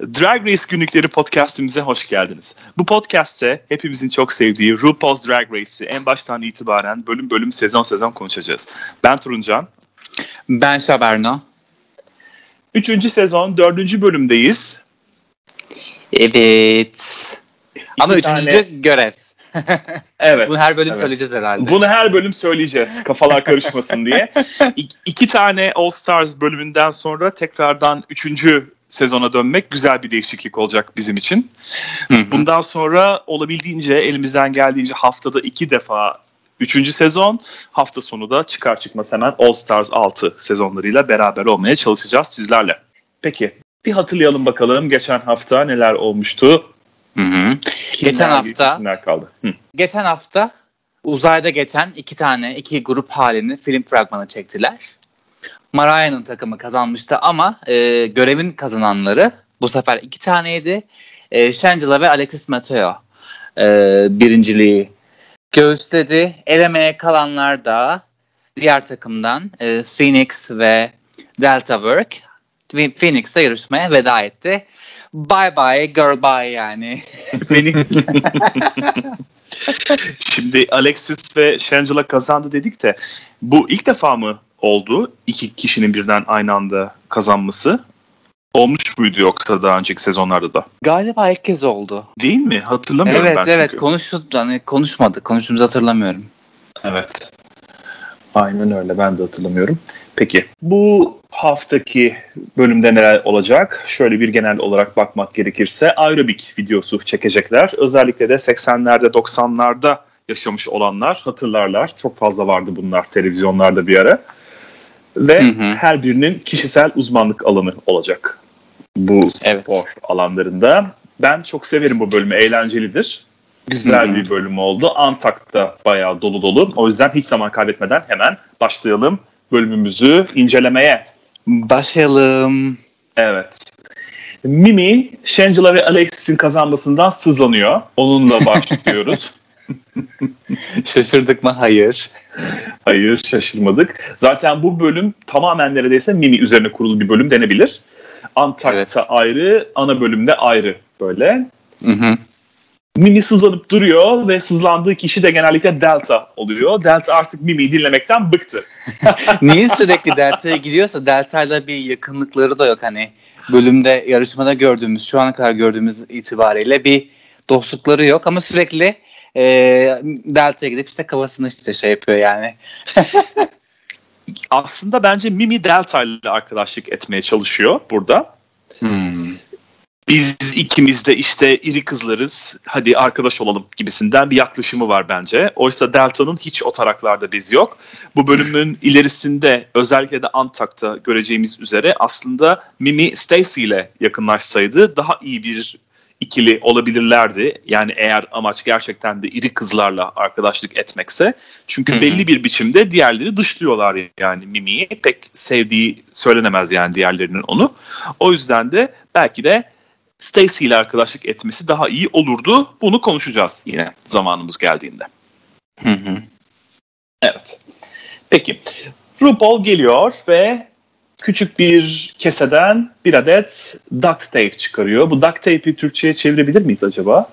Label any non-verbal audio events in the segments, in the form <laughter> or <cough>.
Drag Race Günlükleri podcastimize hoş geldiniz. Bu podcast'te hepimizin çok sevdiği RuPaul's Drag Race'i en baştan itibaren bölüm bölüm sezon sezon konuşacağız. Ben Turuncan. Ben Şaberno. Üçüncü sezon dördüncü bölümdeyiz. Evet. Ama üçüncü tane... görev. evet. Bunu her bölüm evet. söyleyeceğiz herhalde. Bunu her bölüm söyleyeceğiz. Kafalar karışmasın diye. <laughs> İ- iki tane All Stars bölümünden sonra tekrardan üçüncü sezona dönmek güzel bir değişiklik olacak bizim için. Bundan sonra olabildiğince elimizden geldiğince haftada iki defa Üçüncü sezon hafta sonu da çıkar çıkmaz hemen All Stars 6 sezonlarıyla beraber olmaya çalışacağız sizlerle. Peki bir hatırlayalım bakalım geçen hafta neler olmuştu. Hı hı. Geçen hafta kimler kaldı? Hı. Geçen hafta uzayda geçen iki tane iki grup halini film fragmanı çektiler. Mariah'ın takımı kazanmıştı ama e, görevin kazananları bu sefer iki taneydi. E, Shangela ve Alexis Mateo e, birinciliği göğüsledi. Elemeye kalanlar da diğer takımdan e, Phoenix ve Delta Work. Phoenix de yarışmaya veda etti. Bye bye girl bye yani. <laughs> Phoenix. <laughs> Şimdi Alexis ve Shangela kazandı dedik de bu ilk defa mı oldu iki kişinin birden aynı anda kazanması? Olmuş muydu yoksa daha önceki sezonlarda da? Galiba ilk kez oldu. Değil mi? Hatırlamıyorum evet, ben Evet evet konuştuk hani konuşmadık. Konuştuğumuzu hatırlamıyorum. Evet. Aynen öyle ben de hatırlamıyorum. Peki bu haftaki bölümde neler olacak? Şöyle bir genel olarak bakmak gerekirse aerobik videosu çekecekler. Özellikle de 80'lerde 90'larda yaşamış olanlar hatırlarlar. Çok fazla vardı bunlar televizyonlarda bir ara. Ve hı hı. her birinin kişisel uzmanlık alanı olacak bu evet. spor alanlarında. Ben çok severim bu bölümü. Eğlencelidir. Güzel Hı-hı. bir bölüm oldu. Antak'ta bayağı dolu dolu. O yüzden hiç zaman kaybetmeden hemen başlayalım bölümümüzü incelemeye. Başlayalım. Evet. Mimi, Shangela ve Alexis'in kazanmasından sızlanıyor. Onunla başlıyoruz. <laughs> <laughs> Şaşırdık mı? Hayır. Hayır şaşırmadık. Zaten bu bölüm tamamen neredeyse Mimi üzerine kurulu bir bölüm denebilir. Antak'ta evet. ayrı, ana bölümde ayrı böyle. Hı hı. Mimi sızlanıp duruyor ve sızlandığı kişi de genellikle Delta oluyor. Delta artık Mimi'yi dinlemekten bıktı. <laughs> Niye sürekli Delta'ya gidiyorsa Delta'yla bir yakınlıkları da yok hani. Bölümde yarışmada gördüğümüz, şu ana kadar gördüğümüz itibariyle bir dostlukları yok ama sürekli e, Delta'ya gidip işte kafasını işte şey yapıyor yani. <laughs> Aslında bence Mimi Delta ile arkadaşlık etmeye çalışıyor burada. Hmm biz ikimiz de işte iri kızlarız hadi arkadaş olalım gibisinden bir yaklaşımı var bence. Oysa Delta'nın hiç o taraklarda biz yok. Bu bölümün <laughs> ilerisinde özellikle de Antak'ta göreceğimiz üzere aslında Mimi Stacy ile yakınlaşsaydı daha iyi bir ikili olabilirlerdi. Yani eğer amaç gerçekten de iri kızlarla arkadaşlık etmekse. Çünkü belli bir biçimde diğerleri dışlıyorlar yani Mimi'yi. Pek sevdiği söylenemez yani diğerlerinin onu. O yüzden de belki de Stacy ile arkadaşlık etmesi daha iyi olurdu. Bunu konuşacağız yine zamanımız geldiğinde. Hı hı. Evet. Peki. RuPaul geliyor ve küçük bir keseden bir adet duct tape çıkarıyor. Bu duct tape'i Türkçe'ye çevirebilir miyiz acaba?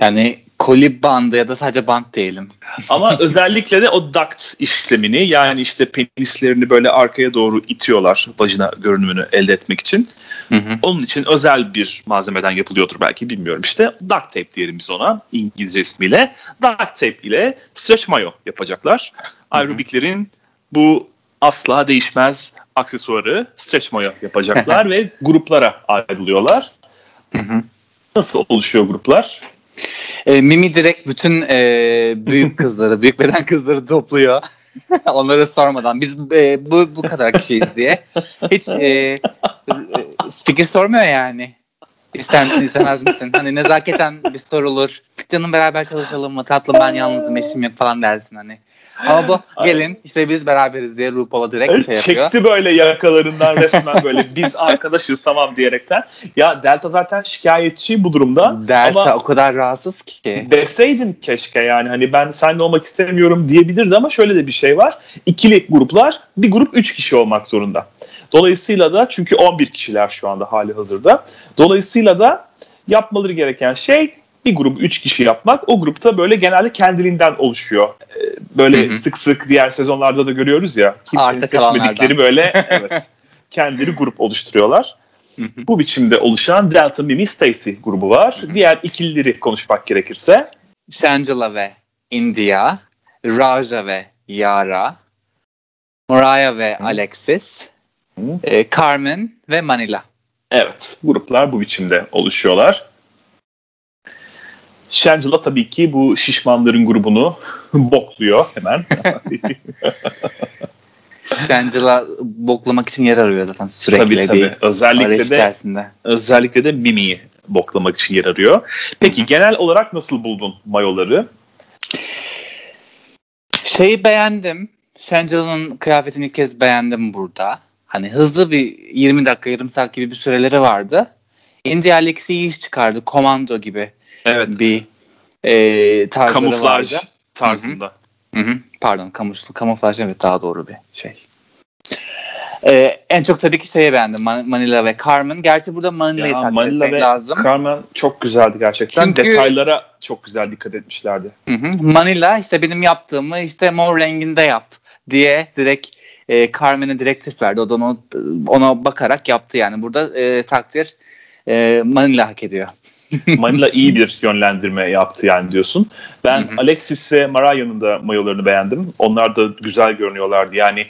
Yani koli bandı ya da sadece bant diyelim. Ama <laughs> özellikle de o duct işlemini yani işte penislerini böyle arkaya doğru itiyorlar vajina görünümünü elde etmek için. Hı hı. Onun için özel bir malzemeden yapılıyordur belki bilmiyorum işte. Duct tape diyelim biz ona İngilizce ismiyle. Duct tape ile stretch mayo yapacaklar. Aerobiklerin bu asla değişmez aksesuarı stretch mayo yapacaklar <laughs> ve gruplara ayrılıyorlar. Hı hı. Nasıl oluşuyor gruplar? E, Mimi direkt bütün e, büyük <laughs> kızları, büyük beden kızları topluyor. <laughs> Onları sormadan biz e, bu bu kadar kişiyiz diye. Hiç e, fikir sormuyor yani. İster misin istemez misin? Hani nezaketen bir sorulur. Canım beraber çalışalım mı? Tatlım ben yalnızım eşim yok falan dersin hani. Ama bu gelin işte biz beraberiz diye RuPaul'a direkt şey yapıyor. Çekti böyle yakalarından resmen böyle biz arkadaşız tamam diyerekten. Ya Delta zaten şikayetçi bu durumda. Delta ama o kadar rahatsız ki. Deseydin keşke yani hani ben seninle olmak istemiyorum diyebilirdi ama şöyle de bir şey var. İkili gruplar bir grup üç kişi olmak zorunda. Dolayısıyla da çünkü 11 kişiler şu anda hali hazırda. Dolayısıyla da yapmaları gereken şey bir grubu 3 kişi yapmak. O grupta böyle genelde kendiliğinden oluşuyor. Ee, böyle hı hı. sık sık diğer sezonlarda da görüyoruz ya. Kimsenin seçmedikleri böyle <laughs> evet kendileri grup oluşturuyorlar. Bu biçimde oluşan Delta Mimi Stacy grubu var. Diğer ikilileri konuşmak gerekirse. Shangela ve India, Raja ve Yara, Mariah ve Alexis, e, Carmen ve Manila. Evet, gruplar bu biçimde oluşuyorlar. Shangela tabii ki bu şişmanların grubunu <laughs> bokluyor hemen. <laughs> Shangela boklamak için yer arıyor zaten sürekli. Tabii tabii. Özellikle de, özellikle de Mimi'yi boklamak için yer arıyor. Peki Hı-hı. genel olarak nasıl buldun mayoları? Şeyi beğendim. Shangela'nın kıyafetini ilk kez beğendim burada. Hani hızlı bir 20 dakika yarım saat gibi bir süreleri vardı. India Alex'i iyi iş çıkardı. Komando gibi evet. bir e, tarzları Kamuflaj vardı. tarzında. Hı hı. Pardon kamuflaj, kamuflaj evet daha doğru bir şey. Ee, en çok tabii ki şeyi beğendim Manila ve Carmen. Gerçi burada Manila'yı takdir Manila etmek ve lazım. Carmen çok güzeldi gerçekten. Çünkü, Detaylara çok güzel dikkat etmişlerdi. Hı hı. Manila işte benim yaptığımı işte mor renginde yap diye direkt e, Carmen'e direktif verdi. O da onu, ona bakarak yaptı yani. Burada e, takdir e, Manila hak ediyor. Manila iyi bir yönlendirme yaptı yani diyorsun. Ben hı hı. Alexis ve Mariah'nın da mayolarını beğendim. Onlar da güzel görünüyorlardı. Yani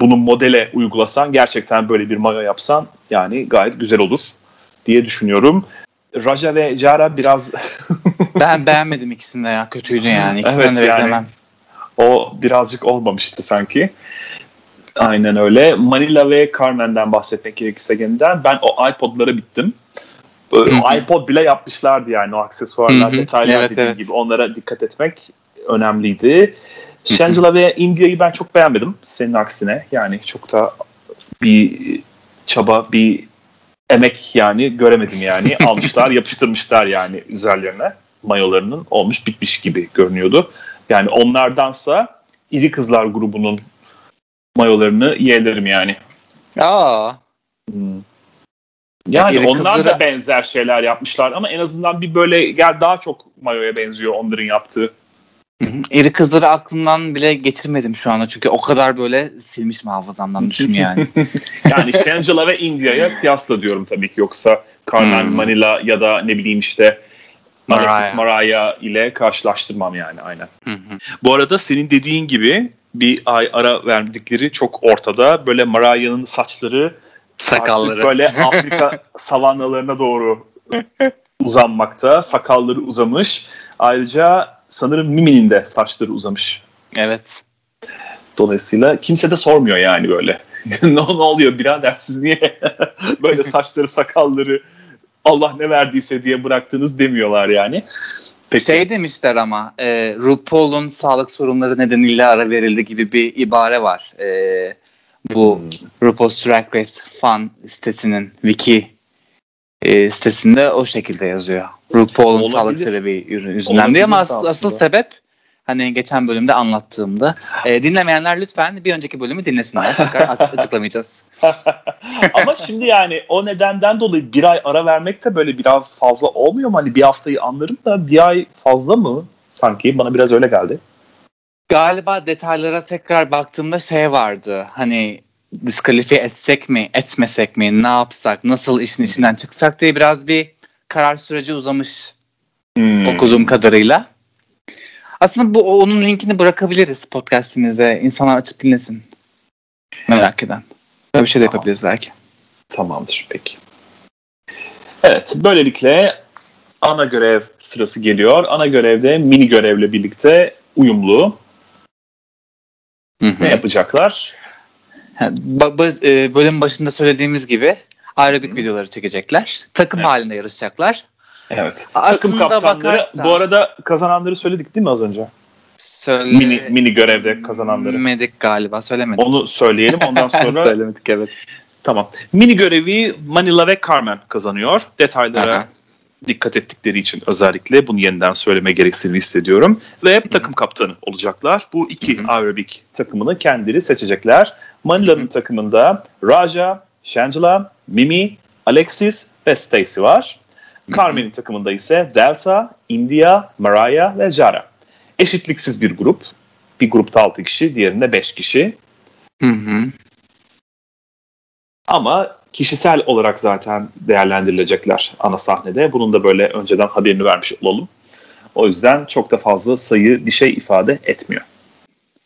bunu modele uygulasan gerçekten böyle bir mayo yapsan yani gayet güzel olur diye düşünüyorum. Raja ve Jara biraz <laughs> ben beğenmedim ikisini de ya kötüydü yani ikisinden evet, de beklemem. Yani, o birazcık olmamıştı sanki. Aynen öyle. Manila ve Carmen'den bahsetmek gerekirse yeniden ben o iPod'lara bittim. iPod bile yapmışlardı yani o aksesuarlar, detaylar evet, dediğim evet. gibi. Onlara dikkat etmek önemliydi. Shangela ve India'yı ben çok beğenmedim senin aksine. Yani çok da bir çaba, bir emek yani göremedim yani. <laughs> Almışlar, yapıştırmışlar yani üzerlerine mayolarının olmuş bitmiş gibi görünüyordu. Yani onlardansa iri kızlar grubunun mayolarını yeğlerim yani. Aa. Hmm. Yani yani onlar kızlara... da benzer şeyler yapmışlar ama en azından bir böyle daha çok mayoya benziyor onların yaptığı. İri kızları aklımdan bile geçirmedim şu anda çünkü o kadar böyle silmiş mi hafızamdan düşün yani. <laughs> <laughs> yani Shangela ve India'ya kıyasla diyorum tabii ki yoksa Carmen hmm. Manila ya da ne bileyim işte Mariah. Alexis Mariah ile karşılaştırmam yani aynen. Bu arada senin dediğin gibi bir ay ara verdikleri çok ortada. Böyle Mariah'ın saçları sakalları böyle Afrika <laughs> savannalarına doğru uzanmakta. Sakalları uzamış. Ayrıca sanırım Mimi'nin de saçları uzamış. Evet. Dolayısıyla kimse de sormuyor yani böyle. <laughs> ne, ne oluyor birader siz niye <laughs> böyle saçları sakalları Allah ne verdiyse diye bıraktınız demiyorlar yani. Peki. Şey demişler ama e, RuPaul'un sağlık sorunları nedeniyle ara verildi gibi bir ibare var. E, bu hmm. RuPaul's Drag Race fan sitesinin wiki e, sitesinde o şekilde yazıyor. RuPaul'un sağlık sebebi yüzünden diye ama asıl, asıl sebep hani geçen bölümde anlattığımda. E, dinlemeyenler lütfen bir önceki bölümü dinlesinler. Tekrar <laughs> açıklamayacağız. <laughs> Ama şimdi yani o nedenden dolayı bir ay ara vermek de böyle biraz fazla olmuyor mu? Hani bir haftayı anlarım da bir ay fazla mı? Sanki bana biraz öyle geldi. Galiba detaylara tekrar baktığımda şey vardı. Hani diskalifiye etsek mi, etmesek mi, ne yapsak, nasıl işin içinden çıksak diye biraz bir karar süreci uzamış hmm. okuduğum kadarıyla. Aslında bu onun linkini bırakabiliriz podcastimize. İnsanlar açıp dinlesin. Merak eden. Böyle bir şey de tamam. yapabiliriz belki. Tamamdır peki. Evet böylelikle ana görev sırası geliyor. Ana görevde mini görevle birlikte uyumlu. Hı hı. Ne yapacaklar? E, bölüm başında söylediğimiz gibi aerobik Hı. videoları çekecekler. Takım evet. halinde yarışacaklar. Evet. Aslında Takım kaptanları bakarsan, bu arada kazananları söyledik değil mi az önce? Söyle... Mini, mini görevde kazananları. Söylemedik galiba söylemedik. Onu söyleyelim ondan <laughs> sonra. söylemedik evet. Tamam. Mini görevi Manila ve Carmen kazanıyor. Detaylara Aha. Dikkat ettikleri için özellikle bunu yeniden söyleme gereksinimi hissediyorum. Ve takım kaptanı olacaklar. Bu iki aerobik takımını kendileri seçecekler. Manila'nın takımında Raja, Shangela, Mimi, Alexis ve Stacy var. Carmen'in takımında ise Delta, India, Mariah ve Jara. Eşitliksiz bir grup. Bir grupta 6 kişi, diğerinde 5 kişi. Hı hı. Ama kişisel olarak zaten değerlendirilecekler ana sahnede. Bunun da böyle önceden haberini vermiş olalım. O yüzden çok da fazla sayı bir şey ifade etmiyor.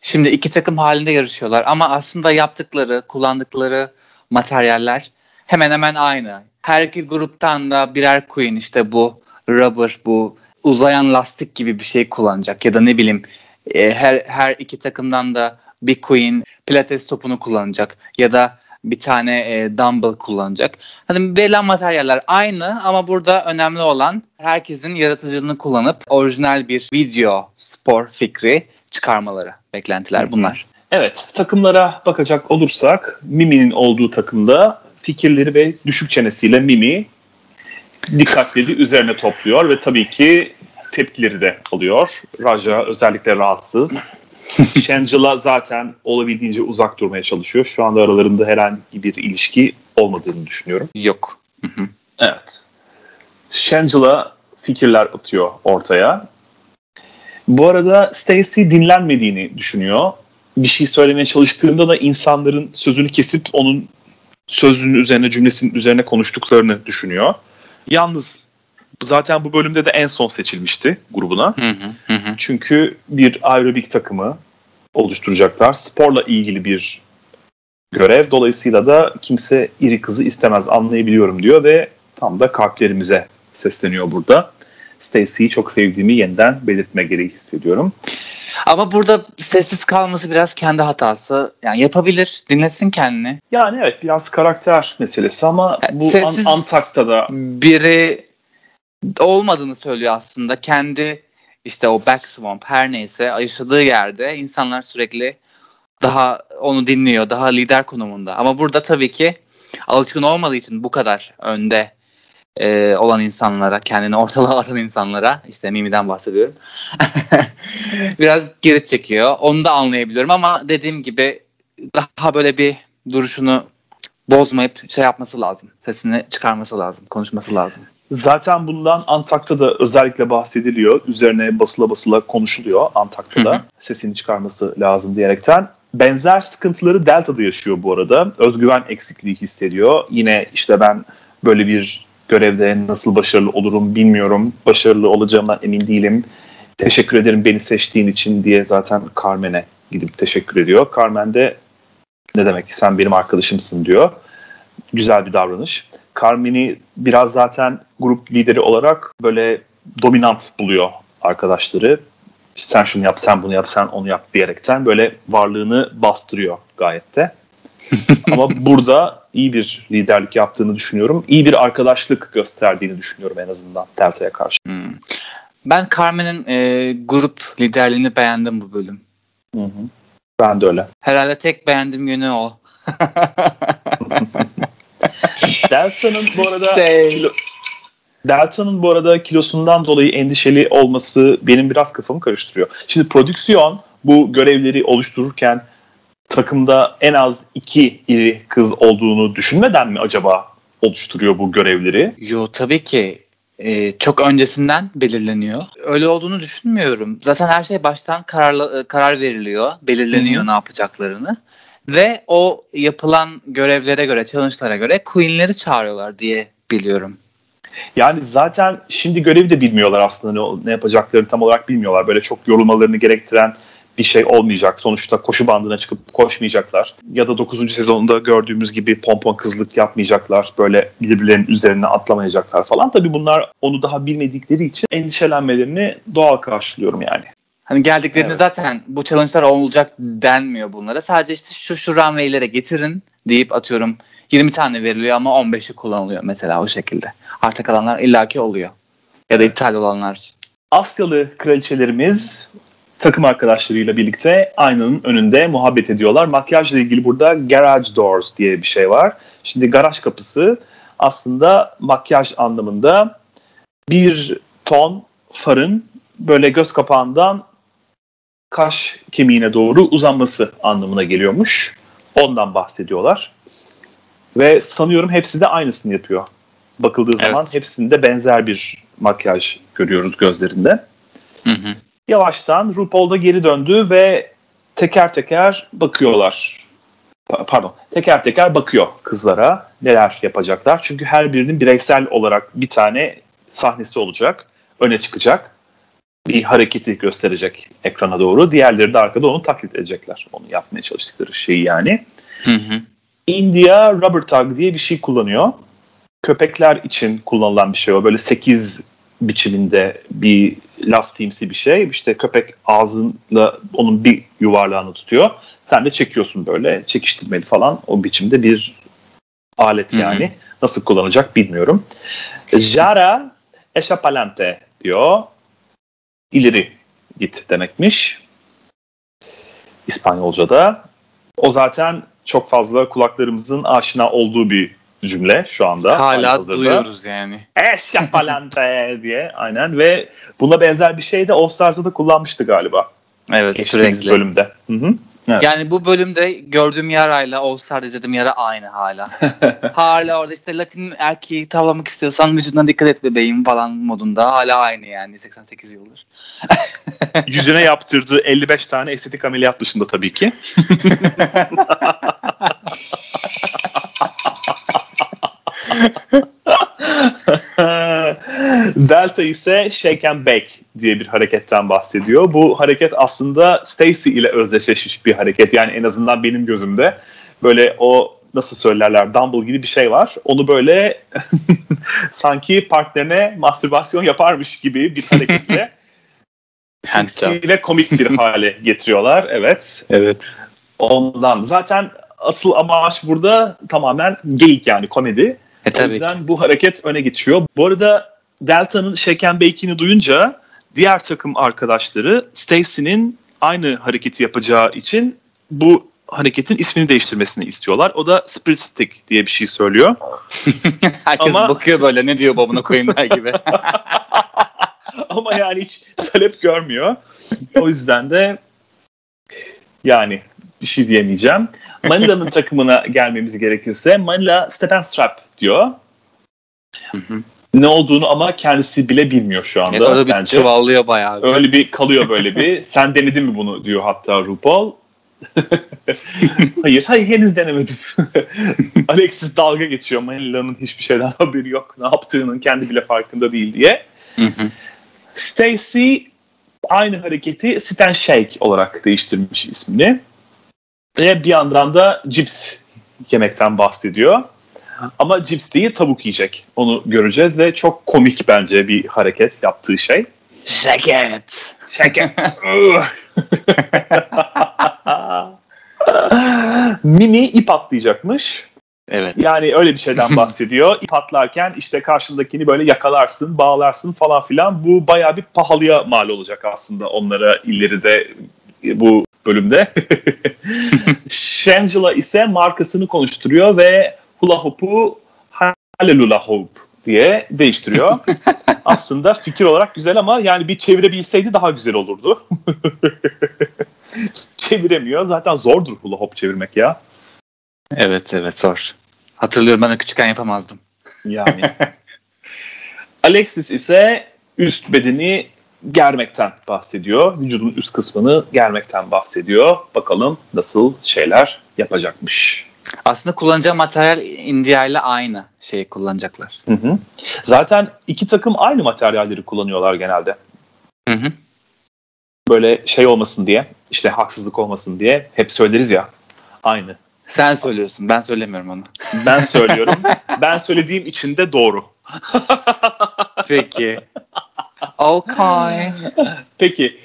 Şimdi iki takım halinde yarışıyorlar ama aslında yaptıkları, kullandıkları materyaller hemen hemen aynı. Her iki gruptan da birer queen işte bu rubber, bu uzayan lastik gibi bir şey kullanacak ya da ne bileyim e, her her iki takımdan da bir queen pilates topunu kullanacak ya da bir tane e, dumbbell kullanacak. Hani verilen materyaller aynı ama burada önemli olan herkesin yaratıcılığını kullanıp orijinal bir video spor fikri çıkarmaları. Beklentiler bunlar. Evet, takımlara bakacak olursak Mimi'nin olduğu takımda fikirleri ve düşük çenesiyle Mimi dikkatleri üzerine topluyor ve tabii ki tepkileri de alıyor. Raja özellikle rahatsız. <laughs> Shangela zaten olabildiğince uzak durmaya çalışıyor. Şu anda aralarında herhangi bir ilişki olmadığını düşünüyorum. Yok. Evet. Shangela fikirler atıyor ortaya. Bu arada Stacy dinlenmediğini düşünüyor. Bir şey söylemeye çalıştığında da insanların sözünü kesip onun sözünün üzerine cümlesinin üzerine konuştuklarını düşünüyor. Yalnız zaten bu bölümde de en son seçilmişti grubuna. Hı hı, hı. Çünkü bir aerobik takımı oluşturacaklar. Sporla ilgili bir görev. Dolayısıyla da kimse iri kızı istemez anlayabiliyorum diyor ve tam da kalplerimize sesleniyor burada. Stacy'yi çok sevdiğimi yeniden belirtme gereği hissediyorum. Ama burada sessiz kalması biraz kendi hatası. Yani yapabilir, dinlesin kendini. Yani evet biraz karakter meselesi ama bu Sessiz- An- Antak'ta da Biri olmadığını söylüyor aslında. Kendi işte o back swamp her neyse yaşadığı yerde insanlar sürekli daha onu dinliyor, daha lider konumunda. Ama burada tabii ki alışkın olmadığı için bu kadar önde e, olan insanlara, kendini ortalığa atan insanlara, işte Mimi'den bahsediyorum. <laughs> Biraz geri çekiyor. Onu da anlayabiliyorum ama dediğim gibi daha böyle bir duruşunu bozmayıp şey yapması lazım. Sesini çıkarması lazım, konuşması lazım. Zaten bundan Antak'ta da özellikle bahsediliyor. Üzerine basıla basıla konuşuluyor Antak'ta da Hı hı. sesini çıkarması lazım diyerekten. Benzer sıkıntıları Delta'da yaşıyor bu arada. Özgüven eksikliği hissediyor. Yine işte ben böyle bir görevde nasıl başarılı olurum bilmiyorum. Başarılı olacağımdan emin değilim. Teşekkür ederim beni seçtiğin için diye zaten Carmen'e gidip teşekkür ediyor. Carmen de ne demek sen benim arkadaşımsın diyor. Güzel bir davranış. Carmen'i biraz zaten grup lideri olarak böyle dominant buluyor arkadaşları. Sen şunu yap, sen bunu yap, sen onu yap diyerekten böyle varlığını bastırıyor gayet de. <laughs> Ama burada iyi bir liderlik yaptığını düşünüyorum. İyi bir arkadaşlık gösterdiğini düşünüyorum en azından Delta'ya karşı. Hmm. Ben Carmen'in e, grup liderliğini beğendim bu bölüm. Hı hı. Ben de öyle. Herhalde tek beğendiğim yönü o. <laughs> Delta'nın bu arada Şey- kilo- Delta'nın bu arada kilosundan dolayı endişeli olması benim biraz kafamı karıştırıyor. Şimdi prodüksiyon bu görevleri oluştururken takımda en az iki iri kız olduğunu düşünmeden mi acaba oluşturuyor bu görevleri? Yo tabii ki e, çok öncesinden belirleniyor. Öyle olduğunu düşünmüyorum. Zaten her şey baştan kararla, karar veriliyor, belirleniyor Hı hı. ne yapacaklarını. Ve o yapılan görevlere göre, challenge'lara göre queen'leri çağırıyorlar diye biliyorum. Yani zaten şimdi görevi de bilmiyorlar aslında ne, ne yapacaklarını tam olarak bilmiyorlar. Böyle çok yorulmalarını gerektiren bir şey olmayacak. Sonuçta koşu bandına çıkıp koşmayacaklar. Ya da 9. sezonda gördüğümüz gibi pompon kızlık yapmayacaklar. Böyle birbirlerinin üzerine atlamayacaklar falan. Tabii bunlar onu daha bilmedikleri için endişelenmelerini doğal karşılıyorum yani. Hani geldiklerinde Evet. zaten bu challenge'lar olacak denmiyor bunlara. Sadece işte şu şu runway'lere getirin deyip atıyorum 20 tane veriliyor ama 15'i kullanılıyor mesela o şekilde. Arta kalanlar illaki oluyor. Ya da iptal olanlar. Asyalı kraliçelerimiz takım arkadaşlarıyla birlikte aynanın önünde muhabbet ediyorlar. Makyajla ilgili burada garage doors diye bir şey var. Şimdi garaj kapısı aslında makyaj anlamında bir ton farın böyle göz kapağından kaş kemiğine doğru uzanması anlamına geliyormuş. Ondan bahsediyorlar. Ve sanıyorum hepsi de aynısını yapıyor. Bakıldığı zaman evet. hepsinde benzer bir makyaj görüyoruz gözlerinde. Hı hı. Yavaştan RuPaul da geri döndü ve teker teker bakıyorlar. Pardon, teker teker bakıyor kızlara neler yapacaklar. Çünkü her birinin bireysel olarak bir tane sahnesi olacak, öne çıkacak. Bir hareketi gösterecek ekrana doğru. Diğerleri de arkada onu taklit edecekler. Onu yapmaya çalıştıkları şeyi yani. Hı hı. India Rubber Tug diye bir şey kullanıyor. Köpekler için kullanılan bir şey o. Böyle 8 biçiminde bir lastiğimsi bir şey. İşte köpek ağzında onun bir yuvarlağını tutuyor. Sen de çekiyorsun böyle çekiştirmeli falan. O biçimde bir alet yani. Hı-hı. Nasıl kullanacak bilmiyorum. Jara eşapalante diyor. İleri git demekmiş. İspanyolca'da. O zaten çok fazla kulaklarımızın aşina olduğu bir cümle şu anda. Hala duyuyoruz yani. Eşapalante <laughs> diye aynen ve buna benzer bir şey de All Stars'da da kullanmıştı galiba. Evet Geçtiğimiz sürekli. bölümde. Hı hı. Evet. Yani bu bölümde gördüğüm yarayla All Star'da izlediğim yara aynı hala. <laughs> hala orada işte Latin erkeği tavlamak istiyorsan vücuduna dikkat et bebeğim falan modunda. Hala aynı yani 88 yıldır. <laughs> Yüzüne yaptırdığı 55 tane estetik ameliyat dışında tabii ki. <laughs> Delta ise shake and bake diye bir hareketten bahsediyor. Bu hareket aslında Stacy ile özdeşleşmiş bir hareket. Yani en azından benim gözümde böyle o nasıl söylerler Dumble gibi bir şey var. Onu böyle <laughs> sanki partnerine mastürbasyon yaparmış gibi bir hareketle <laughs> ve komik bir <laughs> hale getiriyorlar. Evet. Evet. Ondan zaten asıl amaç burada tamamen geyik yani komedi. E, o yüzden ki. bu hareket öne geçiyor. Bu arada Delta'nın Shaken Bacon'ı duyunca diğer takım arkadaşları Stacy'nin aynı hareketi yapacağı için bu hareketin ismini değiştirmesini istiyorlar. O da Spirit Stick diye bir şey söylüyor. <laughs> Herkes Ama... bakıyor böyle ne diyor babuna koyayım der gibi. <laughs> Ama yani hiç talep görmüyor. O yüzden de yani bir şey diyemeyeceğim. Manila'nın takımına gelmemiz gerekirse Manila Step and Strap diyor. Ne olduğunu ama kendisi bile bilmiyor şu anda. Evet, orada bir bence. çuvallıyor bayağı. Bir. Öyle bir kalıyor böyle bir. <laughs> Sen denedin mi bunu diyor hatta RuPaul. hayır, hayır henüz denemedim. <laughs> Alexis dalga geçiyor. Manila'nın hiçbir şeyden <laughs> haberi yok. Ne yaptığının kendi bile farkında değil diye. Stacy aynı hareketi sit and shake olarak değiştirmiş ismini. Ve bir yandan da cips yemekten bahsediyor. Ama cips değil tavuk yiyecek. Onu göreceğiz ve çok komik bence bir hareket yaptığı şey. Şeket. Şeket. <laughs> <laughs> Mimi ip atlayacakmış. Evet. Yani öyle bir şeyden <laughs> bahsediyor. İp atlarken işte karşındakini böyle yakalarsın, bağlarsın falan filan. Bu baya bir pahalıya mal olacak aslında onlara ileride bu bölümde. Shangela ise markasını konuşturuyor ve hula hoop'u Hallelujah Hoop diye değiştiriyor. <laughs> Aslında fikir olarak güzel ama yani bir çevirebilseydi daha güzel olurdu. <laughs> Çeviremiyor. Zaten zordur hula hoop çevirmek ya. Evet evet zor. Hatırlıyorum ben de küçükken yapamazdım. Yani. <laughs> Alexis ise üst bedeni germekten bahsediyor. Vücudun üst kısmını germekten bahsediyor. Bakalım nasıl şeyler yapacakmış. Aslında kullanacağı materyal India ile aynı şeyi kullanacaklar. Hı hı. Zaten iki takım aynı materyalleri kullanıyorlar genelde. Hı hı. Böyle şey olmasın diye, işte haksızlık olmasın diye hep söyleriz ya. Aynı. Sen söylüyorsun, ben söylemiyorum onu. Ben <laughs> söylüyorum. ben söylediğim için de doğru. Peki. <laughs> Okay. Peki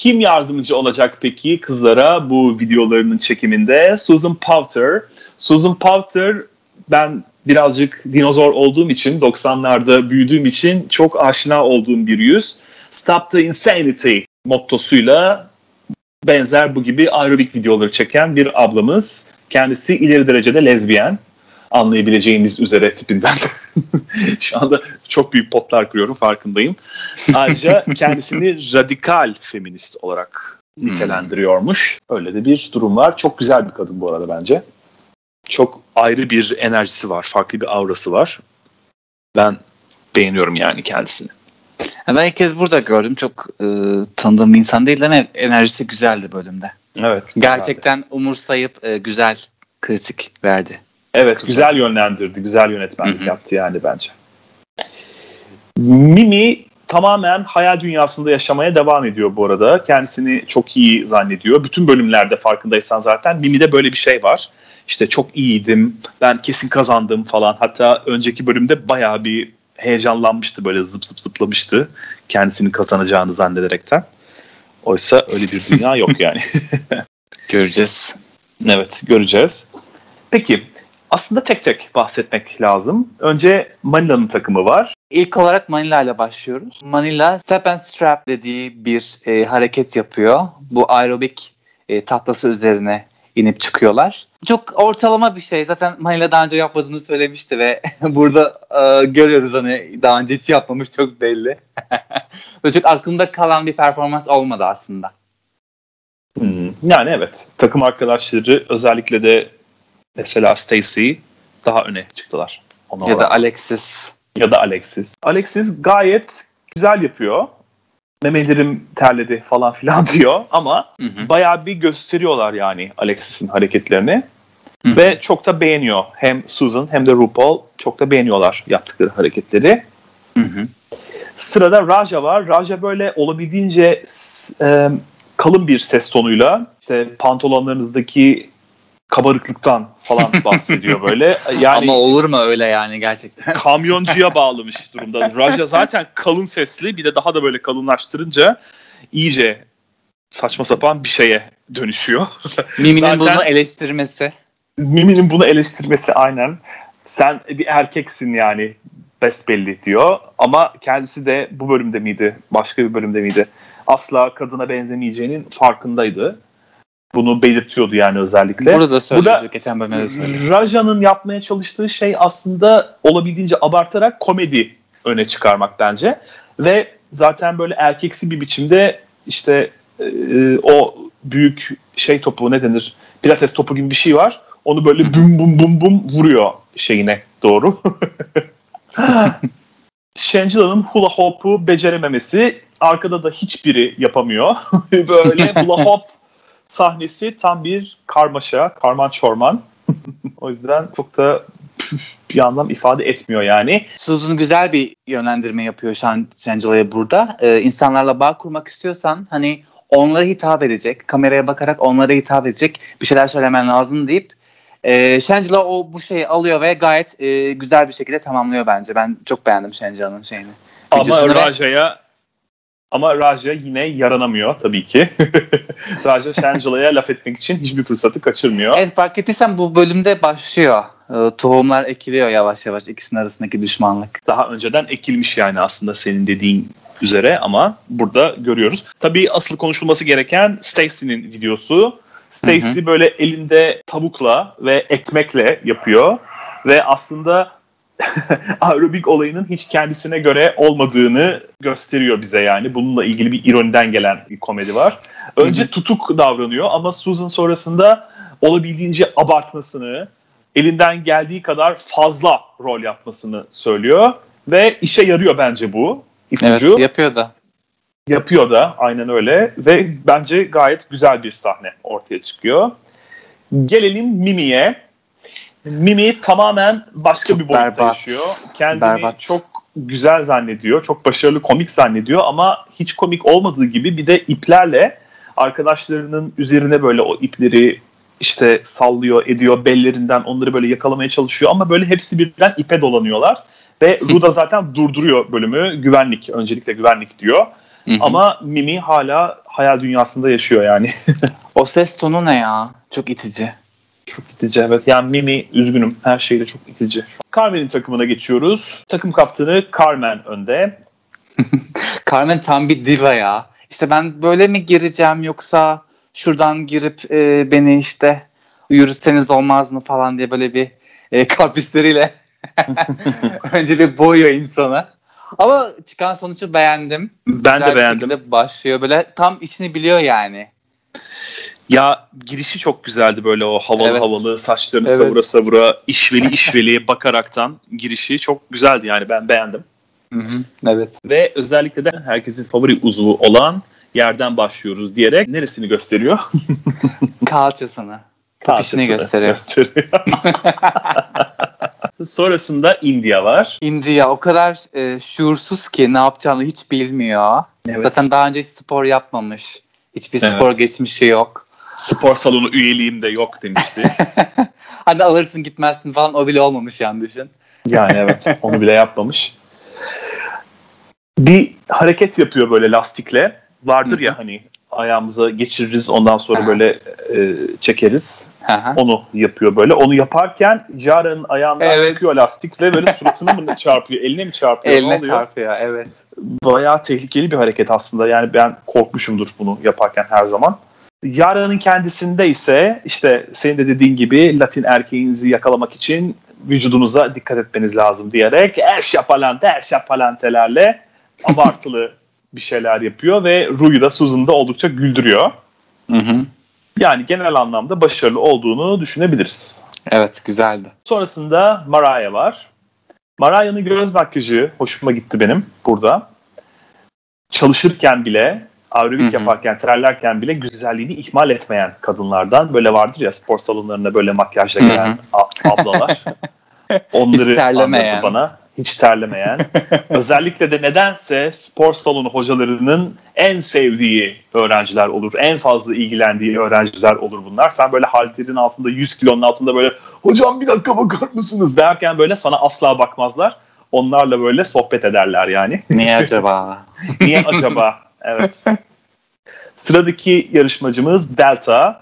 kim yardımcı olacak peki kızlara bu videolarının çekiminde? Susan Powter. Susan Powter ben birazcık dinozor olduğum için 90'larda büyüdüğüm için çok aşina olduğum bir yüz. Stop the Insanity mottosuyla benzer bu gibi aerobik videoları çeken bir ablamız. Kendisi ileri derecede lezbiyen anlayabileceğimiz üzere tipinden. <laughs> Şu anda çok büyük potlar kırıyorum farkındayım. Ayrıca kendisini radikal feminist olarak nitelendiriyormuş. Öyle de bir durum var. Çok güzel bir kadın bu arada bence. Çok ayrı bir enerjisi var. Farklı bir aurası var. Ben beğeniyorum yani kendisini. Ben ilk kez burada gördüm. Çok e, tanıdığım bir insan değil ama enerjisi güzeldi bölümde. Evet. Gerçekten güzeldi. umursayıp e, güzel kritik verdi. Evet güzel, yönlendirdi. Güzel yönetmenlik Hı-hı. yaptı yani bence. Mimi tamamen hayal dünyasında yaşamaya devam ediyor bu arada. Kendisini çok iyi zannediyor. Bütün bölümlerde farkındaysan zaten Mimi'de böyle bir şey var. İşte çok iyiydim, ben kesin kazandım falan. Hatta önceki bölümde bayağı bir heyecanlanmıştı böyle zıp zıp zıplamıştı. Kendisini kazanacağını zannederekten. Oysa öyle bir dünya yok yani. <laughs> göreceğiz. Evet göreceğiz. Peki aslında tek tek bahsetmek lazım. Önce Manila'nın takımı var. İlk olarak Manila ile başlıyoruz. Manila step and strap dediği bir e, hareket yapıyor. Bu aerobik e, tahtası üzerine inip çıkıyorlar. Çok ortalama bir şey. Zaten Manila daha önce yapmadığını söylemişti ve <laughs> burada e, görüyoruz hani daha önce hiç yapmamış çok belli. <laughs> çok aklımda kalan bir performans olmadı aslında. Hmm, yani evet. Takım arkadaşları özellikle de mesela Stacy daha öne çıktılar. Ona ya da Alexis. Ya da Alexis. Alexis gayet güzel yapıyor memelerim terledi falan filan <laughs> diyor ama hı hı. bayağı bir gösteriyorlar yani Alexis'in hareketlerini. Hı. Ve çok da beğeniyor. Hem Susan hem de RuPaul çok da beğeniyorlar yaptıkları hareketleri. Hı hı. Sırada Raja var. Raja böyle olabildiğince e, kalın bir ses tonuyla işte pantolonlarınızdaki kabarıklıktan falan <laughs> bahsediyor böyle. Yani Ama olur mu öyle yani gerçekten? <laughs> kamyoncuya bağlamış durumda. Raja zaten kalın sesli bir de daha da böyle kalınlaştırınca iyice saçma sapan bir şeye dönüşüyor. <laughs> Mimi'nin zaten, bunu eleştirmesi. Mimi'nin bunu eleştirmesi aynen. Sen bir erkeksin yani best belli diyor. Ama kendisi de bu bölümde miydi? Başka bir bölümde miydi? Asla kadına benzemeyeceğinin farkındaydı. Bunu belirtiyordu yani özellikle. Burada söylüyordu Burada, geçen bölümde söyledi. Raja'nın yapmaya çalıştığı şey aslında olabildiğince abartarak komedi öne çıkarmak bence. Ve zaten böyle erkeksi bir biçimde işte e, o büyük şey topu ne denir? Pilates topu gibi bir şey var. Onu böyle bum bum bum bum vuruyor şeyine doğru. <laughs> Shangila'nın hula hop'u becerememesi arkada da hiçbiri yapamıyor. <laughs> böyle hula hop sahnesi tam bir karmaşa, karman çorman. <laughs> o yüzden çok da bir anlam ifade etmiyor yani. Susan güzel bir yönlendirme yapıyor Shangila'ya burada. Ee, insanlarla bağ kurmak istiyorsan hani onlara hitap edecek, kameraya bakarak onlara hitap edecek bir şeyler söylemen lazım deyip e, Shangela o bu şeyi alıyor ve gayet e, güzel bir şekilde tamamlıyor bence. Ben çok beğendim Shangela'nın şeyini. Ama Raja'ya ama Raja yine yaranamıyor tabii ki. <laughs> Raja Shangela'ya laf etmek için hiçbir fırsatı kaçırmıyor. Evet fark ettiysen bu bölümde başlıyor. E, tohumlar ekiliyor yavaş yavaş ikisinin arasındaki düşmanlık. Daha önceden ekilmiş yani aslında senin dediğin üzere ama burada görüyoruz. Tabii asıl konuşulması gereken Stacy'nin videosu. Stacy böyle elinde tavukla ve ekmekle yapıyor ve aslında <laughs> aerobik olayının hiç kendisine göre olmadığını gösteriyor bize yani. Bununla ilgili bir ironiden gelen bir komedi var. Önce tutuk davranıyor ama Susan sonrasında olabildiğince abartmasını, elinden geldiği kadar fazla rol yapmasını söylüyor ve işe yarıyor bence bu ipucu. Evet yapıyor da. Yapıyor da aynen öyle ve bence gayet güzel bir sahne ortaya çıkıyor. Gelelim Mimi'ye. Mimi tamamen başka çok bir boyutta berbat. yaşıyor. Kendini berbat. çok güzel zannediyor. Çok başarılı komik zannediyor ama hiç komik olmadığı gibi bir de iplerle arkadaşlarının üzerine böyle o ipleri işte sallıyor, ediyor bellerinden onları böyle yakalamaya çalışıyor ama böyle hepsi birden ipe dolanıyorlar ve Ruda zaten durduruyor bölümü. Güvenlik, öncelikle güvenlik diyor. Ama Mimi hala hayal dünyasında yaşıyor yani. <laughs> o ses tonu ne ya? Çok itici. Çok itici evet. Yani Mimi üzgünüm. Her şeyle çok itici. Carmen'in takımına geçiyoruz. Takım kaptanı Carmen önde. <laughs> Carmen tam bir diva ya. İşte ben böyle mi gireceğim yoksa şuradan girip e, beni işte yürütseniz olmaz mı falan diye böyle bir e, <laughs> kalp hisleriyle <laughs> önce bir boyuyor insana. Ama çıkan sonucu beğendim. Ben Güzel de beğendim. Başlıyor böyle tam işini biliyor yani. Ya girişi çok güzeldi böyle o havalı Evet. havalı saçlarını Evet. savura savura işveli işveli <laughs> bakaraktan girişi çok güzeldi yani ben beğendim. Hı hı. Evet. Ve özellikle de herkesin favori uzvu olan yerden başlıyoruz diyerek neresini gösteriyor? <laughs> Kalçasını. Kalçasını gösteriyor. gösteriyor. <laughs> Sonrasında India var. India o kadar e, şuursuz ki ne yapacağını hiç bilmiyor. Evet. Zaten daha önce hiç spor yapmamış. Hiçbir Evet. spor geçmişi yok. Spor salonu üyeliğim de yok demişti. <laughs> Hani alırsın gitmezsin falan o bile olmamış yani düşün. Yani evet onu bile yapmamış. Bir hareket yapıyor böyle lastikle. Vardır Hı hı. ya hani ayağımıza geçiririz ondan sonra Aha. böyle e, çekeriz. Onu yapıyor böyle. Onu yaparken Jara'nın ayağından Evet. çıkıyor lastik ve böyle suratına mı çarpıyor? Eline mi çarpıyor? ne Eline oluyor? çarpıyor evet. Bayağı tehlikeli bir hareket aslında. Yani ben korkmuşumdur bunu yaparken her zaman. Yara'nın kendisinde ise işte senin de dediğin gibi Latin erkeğinizi yakalamak için vücudunuza dikkat etmeniz lazım diyerek eşyapalante eşyapalantelerle abartılı bir şeyler yapıyor ve Ru'yu da Susan'ı da oldukça güldürüyor. Hı hı. Yani genel anlamda başarılı olduğunu düşünebiliriz. Evet güzeldi. Sonrasında Mariah var. Mariah'ın göz makyajı hoşuma gitti benim burada. Çalışırken bile, aerobik yaparken, terlerken bile güzelliğini ihmal etmeyen kadınlardan. Böyle vardır ya spor salonlarına böyle makyajla gelen a- ablalar. <laughs> Onları anlattı bana. Hiç terlemeyen. <laughs> Özellikle de nedense spor salonu hocalarının en sevdiği öğrenciler olur. En fazla ilgilendiği öğrenciler olur bunlar. Sen böyle halterin altında 100 kilonun altında böyle hocam bir dakika bakar mısınız derken böyle sana asla bakmazlar. Onlarla böyle sohbet ederler yani. <laughs> Niye acaba? <laughs> Niye acaba? Evet. Sıradaki yarışmacımız Delta.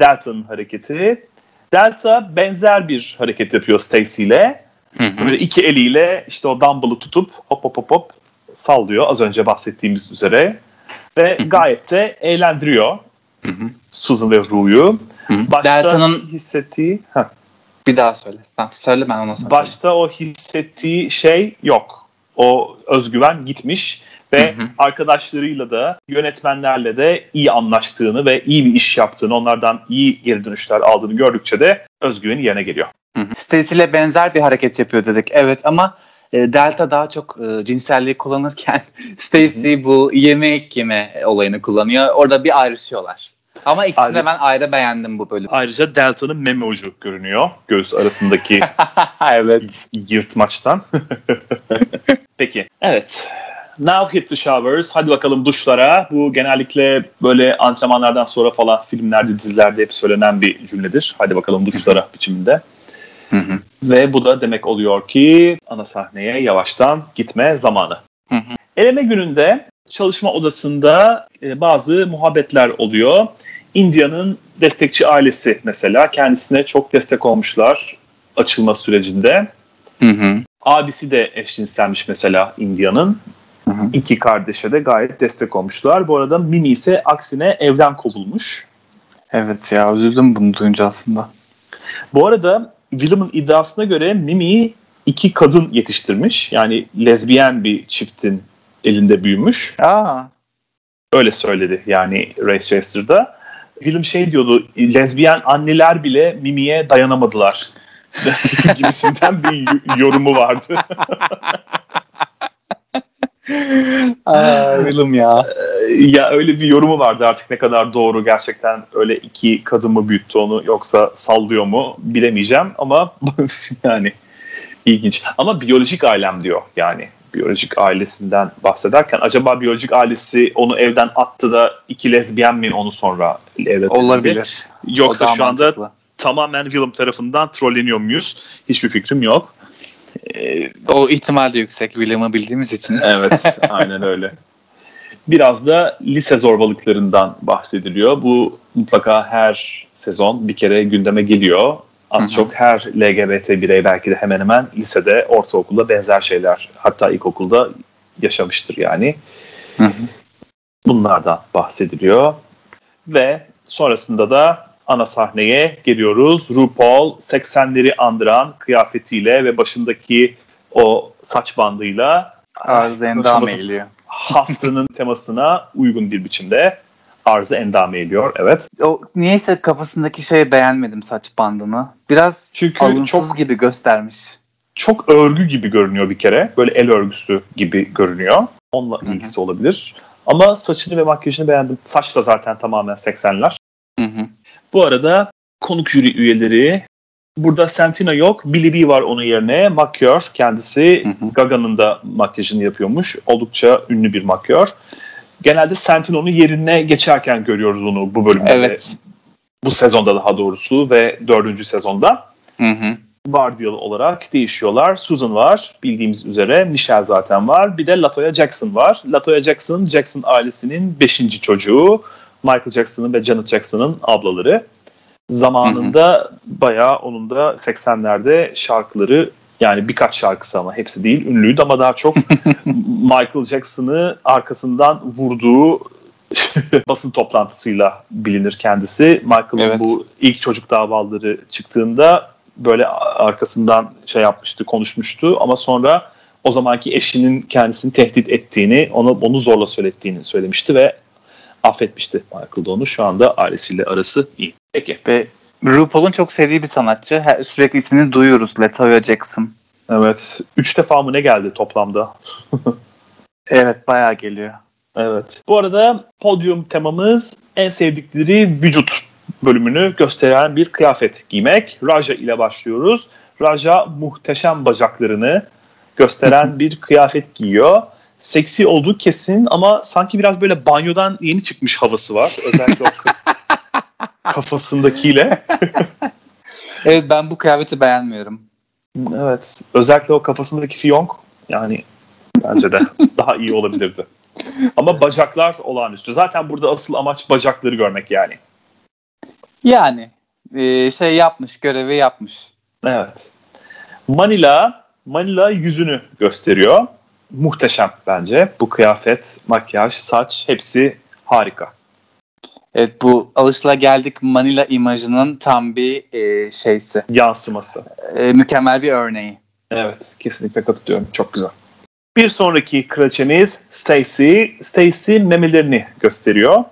Delta'nın hareketi. Delta benzer bir hareket yapıyor Stacy ile. Hı hı. Böyle iki eliyle işte o dumbbell'ı tutup hop hop hop hop sallıyor az önce bahsettiğimiz üzere. Ve Hı hı. gayet de eğlendiriyor Hı hı. Susan ve Ru'yu. Başta Delta'nın hissettiği, heh, bir daha söyle. Tamam, söyle ben ondan sonra. başta o hissettiği şey yok. O özgüven gitmiş ve Hı hı. arkadaşlarıyla da yönetmenlerle de iyi anlaştığını ve iyi bir iş yaptığını, onlardan iyi geri dönüşler aldığını gördükçe de özgüveni yerine geliyor. Stacy ile benzer bir hareket yapıyor dedik. Evet ama e, Delta daha çok e, cinselliği kullanırken <laughs> Stacy bu yemek yeme olayını kullanıyor. Orada bir ayrışıyorlar. Ama ikisini Ayrı- de ben ayrı beğendim bu bölüm. Ayrıca Delta'nın meme ucu görünüyor göğüs arasındaki <laughs> evet. yırtmaçtan. <laughs> Peki. Evet. Now hit the showers. Hadi bakalım duşlara. Bu genellikle böyle antrenmanlardan sonra falan filmlerde, dizilerde hep söylenen bir cümledir. Hadi bakalım duşlara biçiminde. Hı hı. Ve bu da demek oluyor ki ana sahneye yavaştan gitme zamanı. Hı hı. Eleme gününde çalışma odasında e, bazı muhabbetler oluyor. India'nın destekçi ailesi mesela kendisine çok destek olmuşlar açılma sürecinde. Hı hı. Abisi de eşcinselmiş mesela India'nın. Hı hı. İki kardeşe de gayet destek olmuşlar. Bu arada Mimi ise aksine evden kovulmuş. Evet ya üzüldüm bunu duyunca aslında. Bu arada Willem'in iddiasına göre Mimi iki kadın yetiştirmiş. Yani lezbiyen bir çiftin elinde büyümüş. Aa. Öyle söyledi yani Race Chaser'da. Willem şey diyordu, lezbiyen anneler bile Mimi'ye dayanamadılar. <laughs> gibisinden bir yorumu vardı. <laughs> Aa, Willem ya. ya öyle bir yorumu vardı artık ne kadar doğru gerçekten öyle iki kadın mı büyüttü onu yoksa sallıyor mu bilemeyeceğim ama <laughs> yani ilginç. Ama biyolojik ailem diyor yani biyolojik ailesinden bahsederken acaba biyolojik ailesi onu evden attı da iki lezbiyen mi onu sonra edindi? Olabilir. Yoksa şu anda mantıklı. tamamen Willem tarafından trolleniyor muyuz? Hiçbir fikrim yok. Ee, O ihtimal de yüksek William'ı bildiğimiz için. <laughs> Evet, aynen öyle. Biraz da lise zorbalıklarından bahsediliyor. Bu mutlaka her sezon bir kere gündeme geliyor. Az Hı hı. çok her LGBT birey belki de hemen hemen lisede, ortaokulda benzer şeyler hatta ilkokulda yaşamıştır yani. Hı hı. Bunlardan bahsediliyor. Ve sonrasında da ana sahneye geliyoruz. RuPaul 80'leri andıran kıyafetiyle ve başındaki o saç bandıyla Arzu endam konuşamadım eğiliyor. haftanın temasına uygun bir biçimde arzı endam ediyor. Evet. O niyeyse kafasındaki şeyi beğenmedim saç bandını. Biraz Çünkü alınsız çok, gibi göstermiş. Çok örgü gibi görünüyor bir kere. Böyle el örgüsü gibi görünüyor. Onunla Hı-hı. ilgisi olabilir. Ama saçını ve makyajını beğendim. Saç da zaten tamamen 80'ler. Hı-hı. Bu arada konuk jüri üyeleri Burada Santino yok. Billy B var onun yerine. Makyör kendisi. Hı hı. Gaga'nın da makyajını yapıyormuş. Oldukça ünlü bir makyör. Genelde Santino'nun yerine geçerken görüyoruz onu bu bölümde. Evet. Bu sezonda daha doğrusu ve dördüncü sezonda. Hı hı. Vardiyalı olarak değişiyorlar. Susan var bildiğimiz üzere. Michelle zaten var. Bir de Latoya Jackson var. Latoya Jackson, Jackson ailesinin beşinci çocuğu. Michael Jackson'ın ve Janet Jackson'ın ablaları. Zamanında hı hı. bayağı onun da 80'lerde şarkıları yani birkaç şarkısı ama hepsi değil ünlüydü ama daha çok <laughs> Michael Jackson'ı arkasından vurduğu <laughs> basın toplantısıyla bilinir kendisi. Michael'ın evet. bu ilk çocuk davaları çıktığında böyle arkasından şey yapmıştı, konuşmuştu ama sonra o zamanki eşinin kendisini tehdit ettiğini, onu onu zorla söylettiğini söylemişti ve affetmişti Michael da onu. Şu anda ailesiyle arası iyi. Peki. Ve RuPaul'un çok sevdiği bir sanatçı. Sürekli ismini duyuyoruz. Latoya Jackson. Evet. Üç defa mı ne geldi toplamda? <laughs> evet bayağı geliyor. Evet. Bu arada podyum temamız en sevdikleri vücut bölümünü gösteren bir kıyafet giymek. Raja ile başlıyoruz. Raja muhteşem bacaklarını gösteren <laughs> bir kıyafet giyiyor. Seksi olduğu kesin ama sanki biraz böyle banyodan yeni çıkmış havası var. Özellikle o <laughs> kafasındakiyle. <laughs> evet ben bu kıyafeti beğenmiyorum. Evet. Özellikle o kafasındaki fiyonk yani bence de <laughs> daha iyi olabilirdi. Ama bacaklar olağanüstü. Zaten burada asıl amaç bacakları görmek yani. Yani e, şey yapmış, görevi yapmış. Evet. Manila, Manila yüzünü gösteriyor. Muhteşem bence. Bu kıyafet, makyaj, saç hepsi harika. Evet bu alışla geldik Manila imajının tam bir e, şeysi. Yansıması. E, mükemmel bir örneği. Evet kesinlikle katılıyorum. Çok güzel. Bir sonraki kraliçemiz Stacy. Stacy memelerini gösteriyor.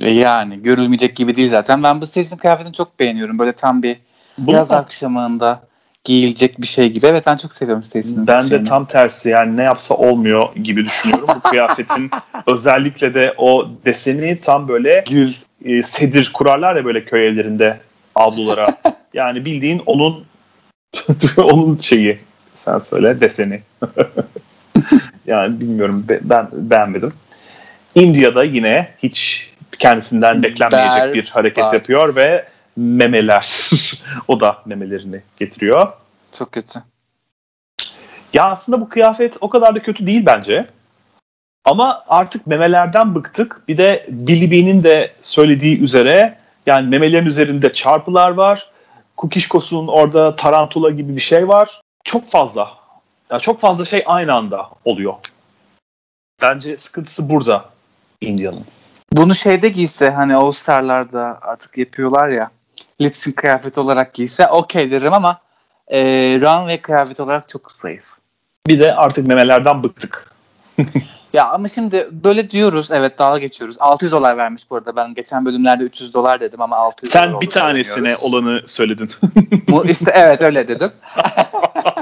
E, yani görülmeyecek gibi değil zaten. Ben bu Stacy'nin kıyafetini çok beğeniyorum. Böyle tam bir bu yaz akşamında giyilecek bir şey gibi. Evet ben çok seviyorum Stacy'nin. Ben şeyini. de tam tersi yani ne yapsa olmuyor gibi düşünüyorum. Bu kıyafetin <laughs> özellikle de o deseni tam böyle gül e, sedir kurarlar ya böyle köy evlerinde avlulara. <laughs> Yani bildiğin onun <laughs> onun şeyi sen söyle deseni. yani bilmiyorum ben beğenmedim. India'da yine hiç kendisinden beklenmeyecek Ber, bir hareket var. yapıyor ve memeler. <laughs> o da memelerini getiriyor. Çok kötü. Ya aslında bu kıyafet o kadar da kötü değil bence. Ama artık memelerden bıktık. Bir de Billy B'nin de söylediği üzere yani memelerin üzerinde çarpılar var. Kukişkos'un orada tarantula gibi bir şey var. Çok fazla. Ya çok fazla şey aynı anda oluyor. Bence sıkıntısı burada India'nın. Bunu şeyde giyse hani All Star'larda artık yapıyorlar ya lip sync kıyafet olarak giyse okey derim ama e, runway kıyafet olarak çok zayıf. Bir de artık memelerden bıktık. <laughs> ya ama şimdi böyle diyoruz evet dalga geçiyoruz. 600 dolar vermiş bu arada. Ben geçen bölümlerde 300 dolar dedim ama 600 Sen bir tanesine olanı söyledin. bu işte evet öyle dedim. <laughs>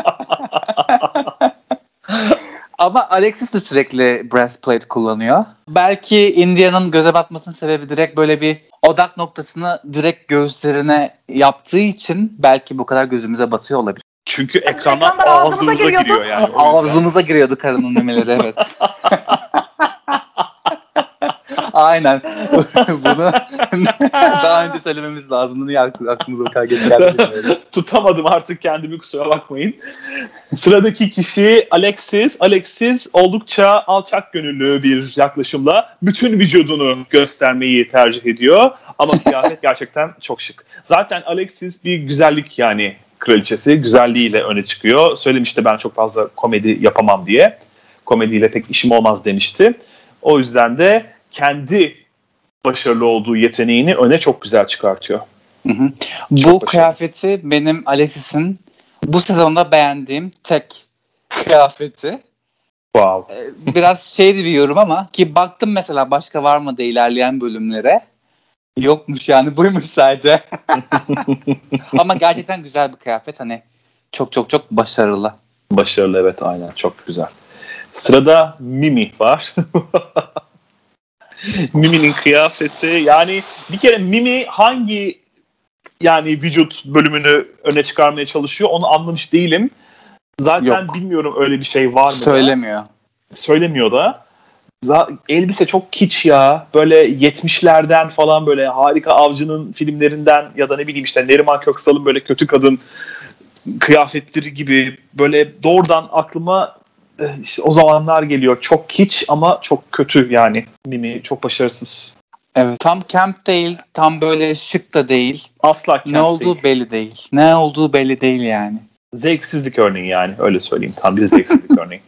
Ama Alexis de sürekli breastplate kullanıyor. Belki India'nın göze batmasının sebebi direkt böyle bir odak noktasını direkt göğüslerine yaptığı için belki bu kadar gözümüze batıyor olabilir. Çünkü ekrandan ağzımıza giriyor yani. Ağzımıza giriyordu karının memeleri evet. <laughs> Aynen. <laughs> Bunu <laughs> daha önce söylememiz lazım. Niye aklımıza kadar geçer? <laughs> Tutamadım artık kendimi kusura bakmayın. Sıradaki kişi Alexis. Alexis oldukça alçak gönüllü bir yaklaşımla bütün vücudunu göstermeyi tercih ediyor. Ama kıyafet gerçekten çok şık. Zaten Alexis bir güzellik yani kraliçesi. Güzelliğiyle öne çıkıyor. Söylemişti ben çok fazla komedi yapamam diye. Komediyle pek işim olmaz demişti. O yüzden de kendi başarılı olduğu yeteneğini öne çok güzel çıkartıyor. Hı hı. Bu kıyafeti benim Alexis'in bu sezonda beğendiğim tek kıyafeti. Wow. Ee, Biraz şeydi bir yorum ama ki baktım mesela başka var mı da ilerleyen bölümlere. Yokmuş yani buymuş sadece. <laughs> ama gerçekten güzel bir kıyafet hani çok çok çok başarılı. Başarılı evet aynen çok güzel. Sırada Mimi var. <laughs> <laughs> Mimi'nin kıyafeti yani bir kere Mimi hangi yani vücut bölümünü öne çıkarmaya çalışıyor onu anlamış değilim. Zaten Yok. bilmiyorum öyle bir şey var mı? da. Söylemiyor. Söylemiyor da. Elbise çok kiç ya. Böyle 70'lerden falan böyle harika avcının filmlerinden ya da ne bileyim işte Neriman Köksal'ın böyle kötü kadın kıyafetleri gibi böyle doğrudan aklıma işte o zamanlar geliyor. Çok kiç ama çok kötü yani. Mimi çok başarısız. Evet. Tam camp değil, tam böyle şık da değil. Asla ne camp olduğu değil. belli değil. Ne olduğu belli değil yani. Zevksizlik örneği yani öyle söyleyeyim. Tam bir zevksizlik <laughs> örneği.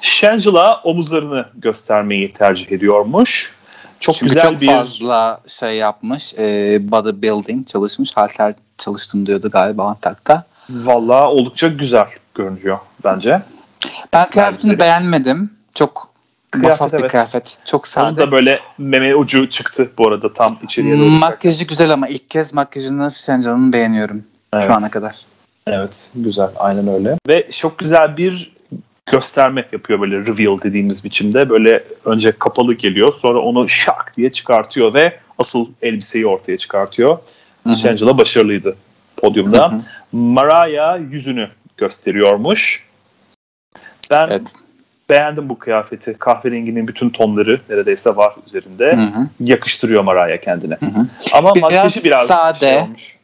Shangela omuzlarını göstermeyi tercih ediyormuş. Çok Çünkü güzel çok bir fazla şey yapmış. E, bodybuilding çalışmış. Halter çalıştım diyordu galiba Antak'ta. Vallahi oldukça güzel görünüyor bence. Ben kıyafetini beğenmedim. Çok Kıyafet, vasat bir evet. kıyafet. Çok Onun sade. da böyle meme ucu çıktı bu arada tam içeriye doğru. Makyajı güzel ama ilk kez makyajını Şencan'ın beğeniyorum Evet. şu ana kadar. Evet güzel aynen öyle. Ve çok güzel bir gösterme yapıyor böyle reveal dediğimiz biçimde. Böyle önce kapalı geliyor sonra onu şak diye çıkartıyor ve asıl elbiseyi ortaya çıkartıyor. Shangela başarılıydı podyumda. Hı hı. Mariah yüzünü gösteriyormuş. Ben Evet. beğendim bu kıyafeti. Kahverenginin bütün tonları neredeyse var üzerinde. Hı hı. Yakıştırıyor Mariah kendine. Hı hı. Ama Biraz makyajı biraz sade. şey olmuş.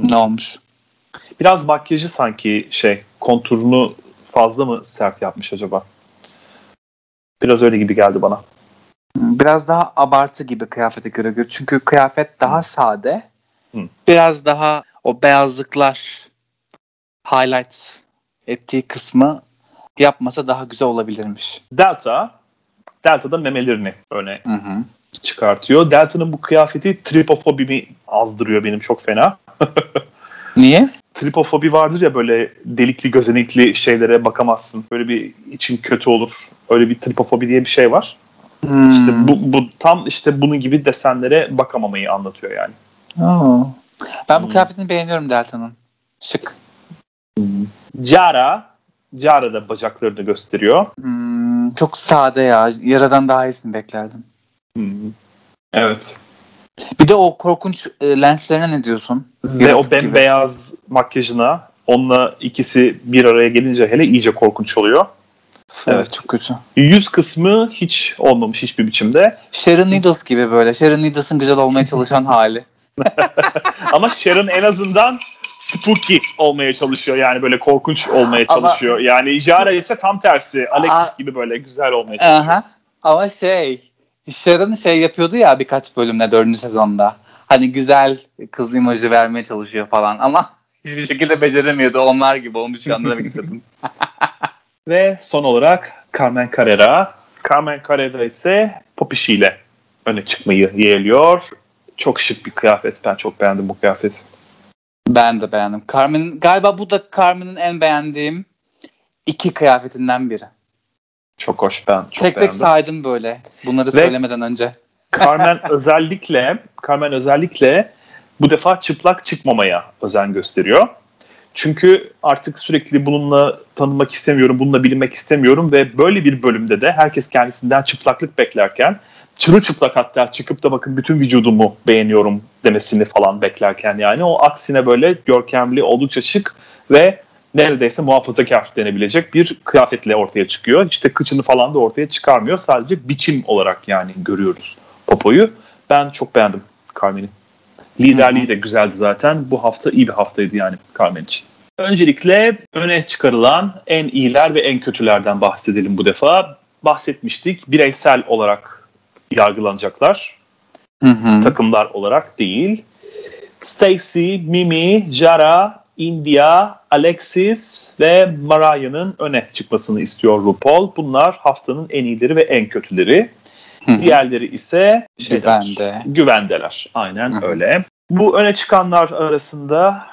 Ne olmuş? Biraz makyajı sanki şey konturunu fazla mı sert yapmış acaba? Biraz öyle gibi geldi bana. Biraz daha abartı gibi kıyafete göre. göre. Çünkü kıyafet daha sade. Hı. Biraz daha o beyazlıklar highlight ettiği kısmı yapmasa daha güzel olabilirmiş. Delta Delta'da memelerini öne Hı hı. çıkartıyor. Delta'nın bu kıyafeti tripofobimi azdırıyor benim çok fena. <laughs> Niye? Tripofobi vardır ya böyle delikli gözenekli şeylere bakamazsın. Böyle bir için kötü olur. Öyle bir tripofobi diye bir şey var. Hmm. İşte bu, bu tam işte bunun gibi desenlere bakamamayı anlatıyor yani. Oo. Ben bu Hmm. kıyafetini beğeniyorum Delta'nın. Şık. Cara Cara da bacaklarını gösteriyor. Hmm, çok sade ya. Yaradan daha iyisini beklerdim. Evet. Bir de o korkunç e, lenslerine ne diyorsun? Ve Yaratık o gibi. bembeyaz makyajına onunla ikisi bir araya gelince hele iyice korkunç oluyor. Evet. Evet. çok kötü. Yüz kısmı hiç olmamış hiçbir biçimde. Sharon Needles gibi böyle. Sharon Needles'ın güzel olmaya çalışan hali. <laughs> Ama Sharon en azından spooky olmaya çalışıyor. Yani böyle korkunç olmaya Ama- çalışıyor. Yani Jara ise tam tersi. Alexis Aa. gibi böyle güzel olmaya çalışıyor. Aha. Ama şey Sharon şey yapıyordu ya birkaç bölümde dördüncü sezonda. Hani güzel kız imajı vermeye çalışıyor falan ama <laughs> hiçbir şekilde beceremiyordu. Onlar gibi olmuş demek istedim. <laughs> <laughs> Ve son olarak Carmen Carrera. Carmen Carrera ise pop işiyle öne çıkmayı yeğliyor. Çok şık bir kıyafet. Ben çok beğendim bu kıyafeti. Ben de beğendim. Carmen galiba bu da Carmen'in en beğendiğim iki kıyafetinden biri. Çok hoş ben çok tek tek beğendim. saydım böyle bunları Ve- söylemeden önce. Carmen <laughs> özellikle Carmen özellikle bu defa çıplak çıkmamaya özen gösteriyor. Çünkü artık sürekli bununla tanımak istemiyorum, bununla bilinmek istemiyorum ve böyle bir bölümde de herkes kendisinden çıplaklık beklerken çırılçıplak hatta çıkıp da bakın bütün vücudumu beğeniyorum demesini falan beklerken yani o aksine böyle görkemli, oldukça şık ve neredeyse muhafazakar denebilecek bir kıyafetle ortaya çıkıyor. İşte kıçını falan da ortaya çıkarmıyor. Sadece biçim olarak yani görüyoruz popoyu. Ben çok beğendim Carmen'i. Liderliği de güzeldi zaten. Bu hafta iyi bir haftaydı yani Carmen için. Öncelikle öne çıkarılan en iyiler ve en kötülerden bahsedelim bu defa. Bahsetmiştik. Bireysel olarak yargılanacaklar. Hı hı. Takımlar olarak değil. Stacy, Mimi, Jara, India, Alexis ve Mariah'ın öne çıkmasını istiyor RuPaul. Bunlar haftanın en iyileri ve en kötüleri. Hı hı. Diğerleri ise şeyler, Güvende. güvendeler. Aynen Hı hı. öyle. Bu öne çıkanlar arasında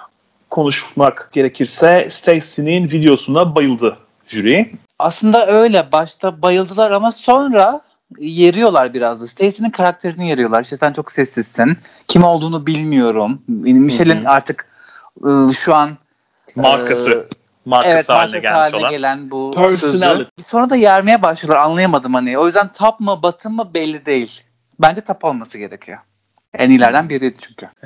konuşmak gerekirse Stacy'nin videosuna bayıldı jüri. Aslında öyle. Başta bayıldılar ama sonra yeriyorlar biraz da. Stacy'nin karakterini yeriyorlar. İşte sen çok sessizsin. Kim olduğunu bilmiyorum. Michelle'in artık ıı, şu an markası. Iı, markası evet, haline gelmiş haline olan. gelen bu sözü. Sonra da yermeye başlıyorlar. Anlayamadım hani. O yüzden tap mı batı mı belli değil. Bence tap olması gerekiyor. En iyilerden biriydi çünkü. <laughs>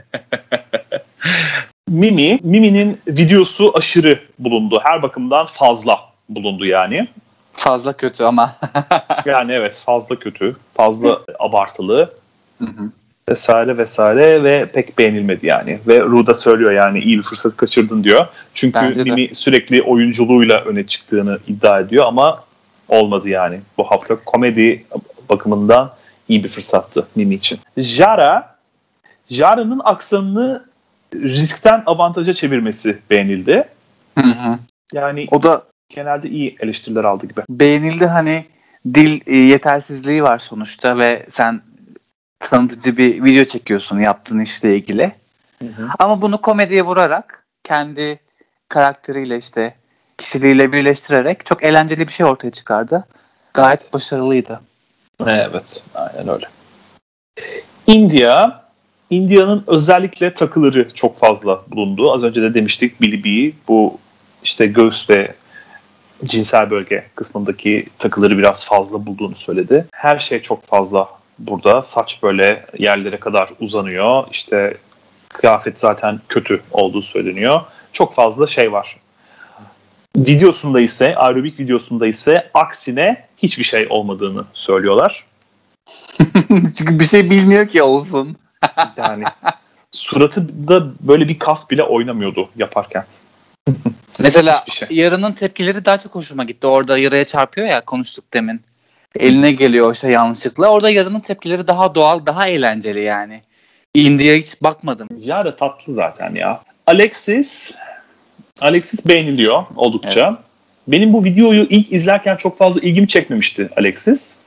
Mimi, Mimi'nin videosu aşırı bulundu. Her bakımdan fazla bulundu yani. Fazla kötü ama. <laughs> Yani evet fazla kötü, fazla abartılı Hı hı. vesaire vesaire ve pek beğenilmedi yani. Ve Ruda söylüyor yani iyi bir fırsat kaçırdın diyor. Çünkü. Mimi sürekli oyunculuğuyla öne çıktığını iddia ediyor ama olmadı yani. Bu hafta komedi bakımından iyi bir fırsattı Mimi için. Jara, Jara'nın aksanını riskten avantaja çevirmesi beğenildi. Hı hı. Yani o da genelde iyi eleştiriler aldı gibi. beğenildi hani dil e, yetersizliği var sonuçta ve sen tanıtıcı bir video çekiyorsun yaptığın işle ilgili. Ama bunu komediye vurarak kendi karakteriyle işte kişiliğiyle birleştirerek çok eğlenceli bir şey ortaya çıkardı. Gayet Evet. başarılıydı. Evet, aynen öyle. India, India'nın özellikle takıları çok fazla bulundu. Az önce de demiştik Billy bu işte göğüs ve cinsel bölge kısmındaki takıları biraz fazla bulduğunu söyledi. Her şey çok fazla burada. Saç böyle yerlere kadar uzanıyor. İşte kıyafet zaten kötü olduğu söyleniyor. Çok fazla şey var. Videosunda ise, aerobik videosunda ise aksine hiçbir şey olmadığını söylüyorlar. <laughs> Çünkü bir şey bilmiyor ki olsun. Yani suratı da böyle bir kas bile oynamıyordu yaparken. Mesela şey. Yarının tepkileri daha çok hoşuma gitti. Orada yaraya çarpıyor ya konuştuk demin. Eline geliyor işte yanlışlıkla. Orada yarının tepkileri daha doğal, daha eğlenceli yani. India'ya hiç bakmadım. Jara tatlı zaten ya. Alexis Alexis beğeniliyor oldukça. Benim bu videoyu ilk izlerken çok fazla ilgimi çekmemişti Alexis.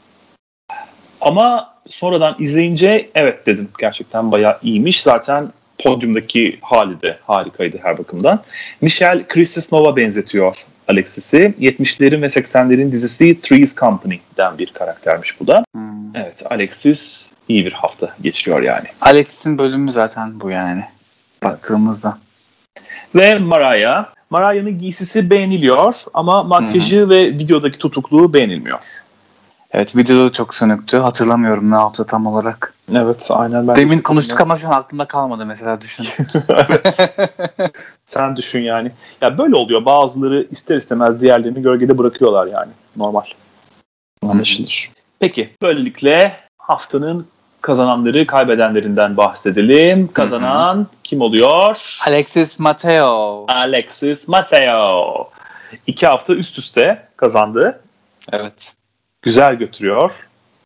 Ama sonradan izleyince evet dedim gerçekten bayağı iyiymiş. Zaten podyumdaki hali de harikaydı her bakımdan. Michelle Kristesnova benzetiyor Alexis'i. 70'lerin ve 80'lerin dizisi Three's Company'den bir karaktermiş bu da. Hmm. Evet Alexis iyi bir hafta geçiriyor yani. Alexis'in bölümü zaten bu yani. Baktığımızda. Ve Mariah. Mariah'ın giysisi beğeniliyor ama makyajı ve videodaki tutukluğu beğenilmiyor. Evet videoda çok sönüktü. Hatırlamıyorum ne yaptı tam olarak. Evet aynen ben. Demin konuştuk ama şu an aklımda kalmadı mesela düşün. <laughs> evet. <laughs> Sen düşün yani. Ya böyle oluyor. Bazıları ister istemez diğerlerini gölgede bırakıyorlar yani. Normal. Anlaşılır. Peki böylelikle haftanın kazananları kaybedenlerinden bahsedelim. Kazanan kim oluyor? Alexis Mateo. Alexis Mateo. İki hafta üst üste kazandı. Evet. Güzel götürüyor.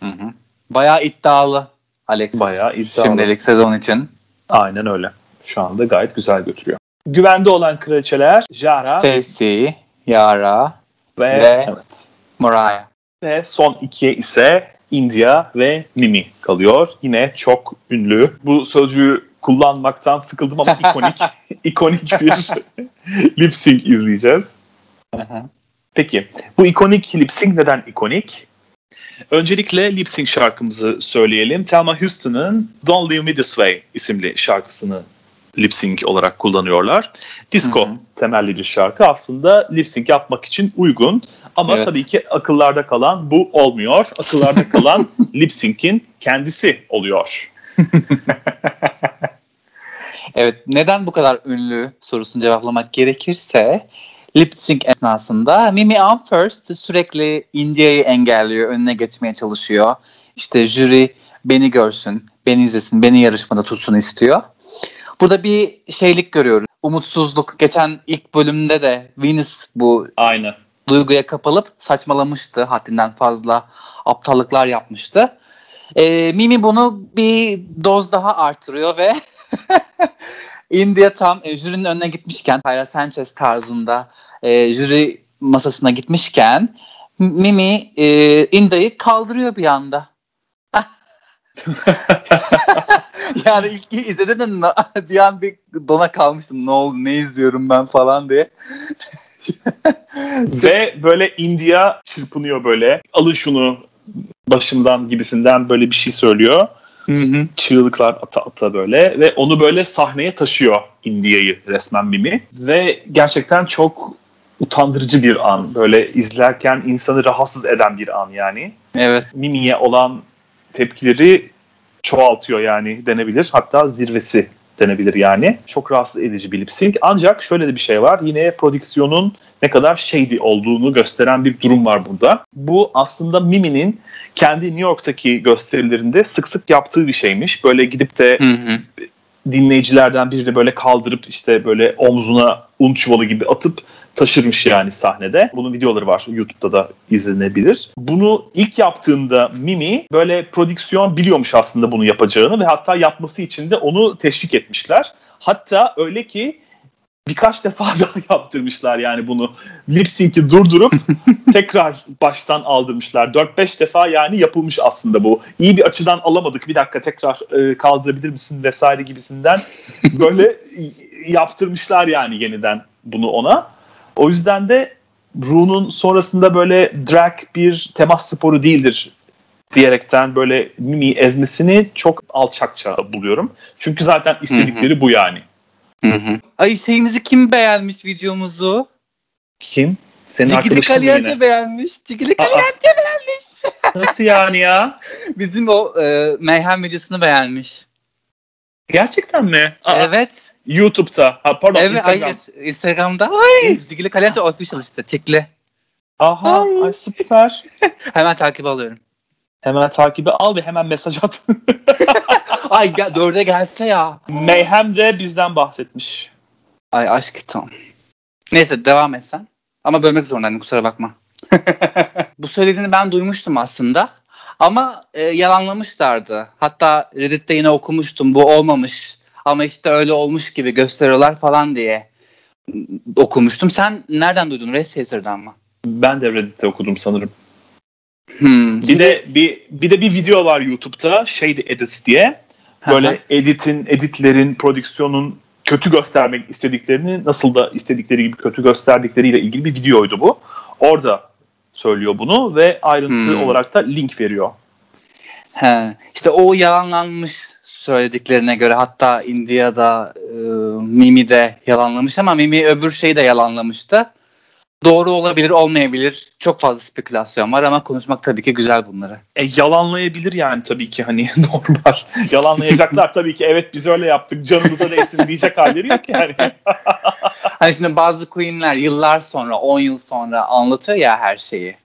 Hı hı. Bayağı iddialı Alexis. Bayağı iddialı. Şimdilik sezon için. Aynen öyle. Şu anda gayet güzel götürüyor. Güvende olan kraliçeler Jara Stacy, Yara, ve, ve- evet. Mariah. Ve son ikiye ise India ve Mimi kalıyor. Yine çok ünlü. Bu sözcüğü kullanmaktan sıkıldım ama ikonik <laughs> ikonik bir <laughs> lip sync izleyeceğiz. Peki bu ikonik lip sync neden ikonik? Öncelikle lip sync şarkımızı söyleyelim. Thelma Houston'ın Don't Leave Me This Way isimli şarkısını lip sync olarak kullanıyorlar. Disco Hı hı. temelli bir şarkı aslında lip sync yapmak için uygun ama Evet. tabii ki akıllarda kalan bu olmuyor. Akıllarda kalan <laughs> lip sync'in kendisi oluyor. <laughs> Evet neden bu kadar ünlü sorusunu cevaplamak gerekirse lip sync esnasında Mimi First sürekli India'yı engelliyor, önüne geçmeye çalışıyor. İşte jüri beni görsün, beni izlesin, beni yarışmada tutsun istiyor. Burada bir şeylik görüyoruz. Umutsuzluk. Geçen ilk bölümde de Venus bu Aynen. duyguya kapılıp saçmalamıştı. Haddinden fazla aptallıklar yapmıştı. Ee, Mimi bunu bir doz daha artırıyor ve <laughs> India tam e, jürinin önüne gitmişken Tyra Sanchez tarzında e, jüri masasına gitmişken Mimi e, India'yı kaldırıyor bir anda. <laughs> yani ilk izlediğimde na- bir an bir dona kalmıştım. Ne oldu ne izliyorum ben falan diye. <laughs> Ve böyle India çırpınıyor böyle. Alın şunu başımdan gibisinden böyle bir şey söylüyor. Hı hı. Çığlıklar ata ata böyle ve onu böyle sahneye taşıyor India'yı resmen Mimi. Ve gerçekten çok utandırıcı bir an. Böyle izlerken insanı rahatsız eden bir an yani. Evet. Mimi'ye olan tepkileri çoğaltıyor yani denebilir. Hatta zirvesi denebilir yani. Çok rahatsız edici bir lip sync. Ancak şöyle de bir şey var. Yine prodüksiyonun ne kadar shady olduğunu gösteren bir durum var burada. Bu aslında Mimi'nin kendi New York'taki gösterilerinde sık sık yaptığı bir şeymiş. Böyle gidip de hı hı. dinleyicilerden birini böyle kaldırıp işte böyle omzuna un çuvalı gibi atıp taşırmış yani sahnede. Bunun videoları var YouTube'da da izlenebilir. Bunu ilk yaptığında Mimi böyle prodüksiyon biliyormuş aslında bunu yapacağını ve hatta yapması için de onu teşvik etmişler. Hatta öyle ki birkaç defa <laughs> daha yaptırmışlar yani bunu. Lip sync'i durdurup <laughs> tekrar baştan aldırmışlar. 4-5 defa yani yapılmış aslında bu. İyi bir açıdan alamadık. Bir dakika tekrar e, kaldırabilir misin vesaire gibisinden böyle <laughs> yaptırmışlar yani yeniden bunu ona. O yüzden de Rune'un sonrasında böyle drag bir temas sporu değildir diyerekten böyle Mimi ezmesini çok alçakça buluyorum. Çünkü zaten istedikleri bu yani. Hı hı. Ay şeyimizi kim beğenmiş videomuzu? Kim? Senin Cigili Caliente beğenmiş. Cigili Caliente beğenmiş. <laughs> Nasıl yani ya? Bizim o e, Mayhem videosunu beğenmiş. Gerçekten mi? Aa, evet. YouTube'da. Ha, pardon evet, Instagram. Hayır, Instagram'da. Ay, Cigili Caliente official işte. Tikli. Aha ay, ay süper. <laughs> hemen takip alıyorum. Hemen takibi al ve hemen mesaj at. <laughs> Ay gel, dörde gelse ya. Mayhem de bizden bahsetmiş. Ay aşk tam. Neyse devam et sen. Ama bölmek zorundaydım kusura bakma. <laughs> Bu söylediğini ben duymuştum aslında. Ama e, yalanlamışlardı. Hatta Reddit'te yine okumuştum. Bu olmamış. Ama işte öyle olmuş gibi gösteriyorlar falan diye okumuştum. Sen nereden duydun? Race mı? Ben de Reddit'te okudum sanırım. Hmm. Bir de bir bir de bir video var YouTube'da şeydi Edits diye. Böyle editin, editlerin, prodüksiyonun kötü göstermek istediklerini nasıl da istedikleri gibi kötü gösterdikleriyle ilgili bir videoydu bu. Orada söylüyor bunu ve ayrıntı hmm. olarak da link veriyor. He, işte o yalanlanmış söylediklerine göre hatta India'da e, Mimi de yalanlamış ama Mimi öbür şeyi de yalanlamıştı doğru olabilir olmayabilir. Çok fazla spekülasyon var ama konuşmak tabii ki güzel bunları. E, yalanlayabilir yani tabii ki hani <laughs> normal. Yalanlayacaklar <laughs> tabii ki evet biz öyle yaptık canımıza değsin diyecek halleri yok yani. <laughs> hani şimdi bazı queenler yıllar sonra 10 yıl sonra anlatıyor ya her şeyi.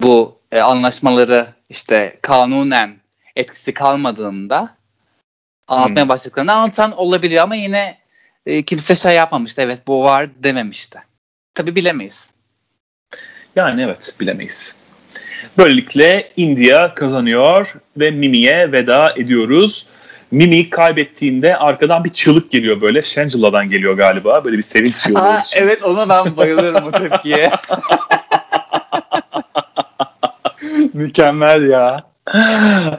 Bu e, anlaşmaları işte kanunen etkisi kalmadığında anlatmaya hmm. başladıklarında anlatan olabiliyor ama yine e, kimse şey yapmamıştı. Evet bu var dememişti. Tabii bilemeyiz. Yani evet bilemeyiz. Böylelikle India kazanıyor ve Mimi'ye veda ediyoruz. Mimi kaybettiğinde arkadan bir çığlık geliyor böyle. Shangila'dan geliyor galiba. Böyle bir sevinç çığlığı. <laughs> Aa, evet ona ben bayılıyorum o tepkiye. <laughs> Mükemmel ya.